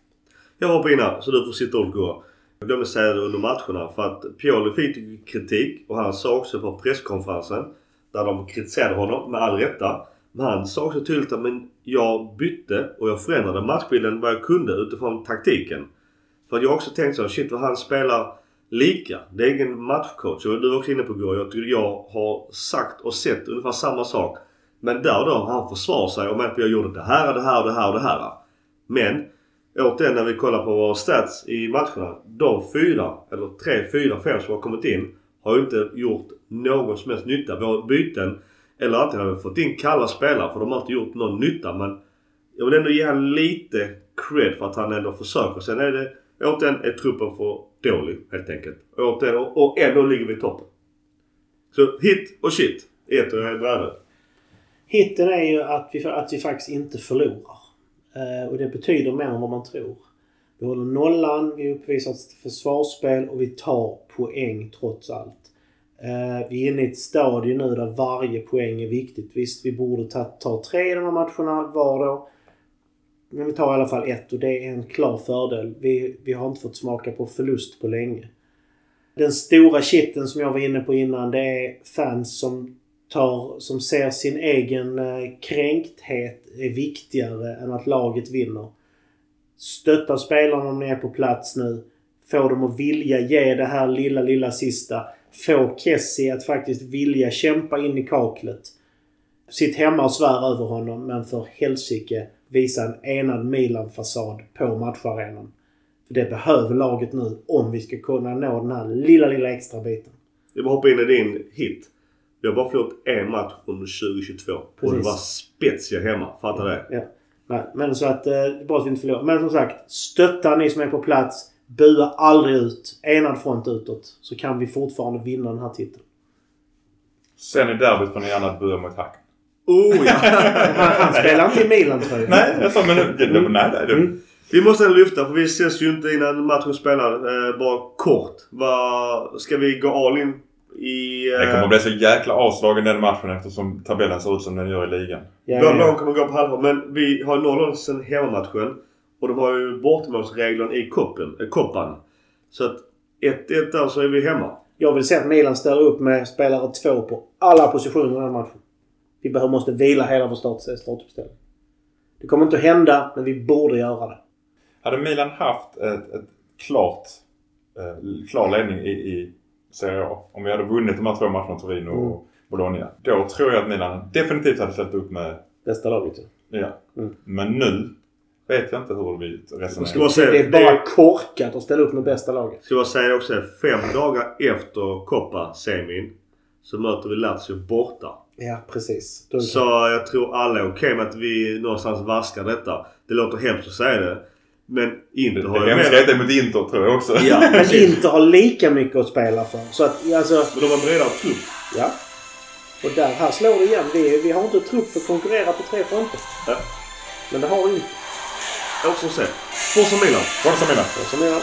Jag hoppar in här så du får sitta och gå. Jag glömde säga det under matcherna för att Pioli fick kritik och han sa också på presskonferensen där de kritiserade honom med all rätta. Men han sa också tydligt att men jag bytte och jag förändrade matchbilden vad jag kunde utifrån taktiken. För att jag har också tänkt så shit vad han spelar lika. Det är ingen matchcoach och du var också inne på Gurra. Jag tycker jag har sagt och sett ungefär samma sak. Men där då han försvarar sig och menar att jag gjorde det här, det här, det här och det här. Men återigen när vi kollar på våra stats i matcherna. De fyra, eller tre, fyra, fem som har kommit in har ju inte gjort någon som helst nytta. Våra byten, eller antingen har vi fått in kalla spelare för de har inte gjort någon nytta. Men jag vill ändå ge honom lite cred för att han ändå försöker. Sen är det återigen är truppen för dålig helt enkelt. Återigen, och, och ändå ligger vi i toppen. Så hit och shit i ett och ett. Hitten är ju att vi, att vi faktiskt inte förlorar. Eh, och det betyder mer än vad man tror. Vi håller nollan, vi uppvisar ett försvarsspel och vi tar poäng trots allt. Eh, vi är inne i ett stadie nu där varje poäng är viktigt. Visst, vi borde ta, ta tre i de här matcherna var då. Men vi tar i alla fall ett och det är en klar fördel. Vi, vi har inte fått smaka på förlust på länge. Den stora kitten som jag var inne på innan det är fans som tar, som ser sin egen eh, kränkthet är viktigare än att laget vinner. Stötta spelarna om ni är på plats nu. Få dem att vilja ge det här lilla, lilla sista. Få Kessie att faktiskt vilja kämpa in i kaklet. Sitt hemma och svär över honom men för helsike visa en enad Milan-fasad på matcharenan. För det behöver laget nu om vi ska kunna nå den här lilla, lilla extra biten. Jag vill hoppa in i din hit. Vi har bara förlorat en match under 2022. Och det Precis. var spetsiga hemma. Fattar det? Ja. Nej, men så att eh, det är bra att vi inte förlorar. Men som sagt, stötta ni som är på plats. Bua aldrig ut. Enad front utåt. Så kan vi fortfarande vinna den här titeln. Sen i derbyt får ni gärna bua mot hacken. Oh ja! Han, han spelar inte i Milan tror jag. Nej, jag sa men det, det, nej, nej, det, Mm. Vi måste lyfta för vi ses ju inte innan matchen spelar. Eh, bara kort. Vad, ska vi gå all in i... Eh, det kommer att bli så jäkla avslagen den matchen eftersom tabellen ser ut som den gör i ligan. Ja, Båda lagen ja. kommer gå på halvår. Men vi har nollor sen hemmamatchen. Och de har ju bortamålsregeln i koppen, eh, koppan. Så att 1-1 där så är vi hemma. Jag vill se att Milan ställer upp med spelare två på alla positioner i den matchen. Vi behöver, måste vila hela vår start- startuppställning. Det kommer inte att hända, men vi borde göra det. Hade Milan haft ett, ett klart, eh, klar ledning i, i Serie A. Om vi hade vunnit de här två matcherna, Torino Mm. och Bologna. Då tror jag att Milan definitivt hade ställt upp med... Bästa laget. Ja. Mm. Men nu vet jag inte hur vi resonerar. säga, Det är det bara korkat att ställa upp med bästa laget. ska jag säga också fem dagar efter Coppa-semin så möter vi Lazio borta. Ja, precis. Då är det Så jag tror alla är okej med att vi någonstans vaskar detta. Det låter hemskt att säga det. Men Inter har ju det mer... hemska är mot Inter tror jag också. Ja, Men precis. Inter har lika mycket att spela för. Så att, alltså... Men de har bredare trupp. Ja. Och där, här slår det igen. Vi, vi har inte trupp för att konkurrera på tre fronter. Ja. Men det har vi inte. Återstår att se. Forza Milan! Forza Milan! Och som jag,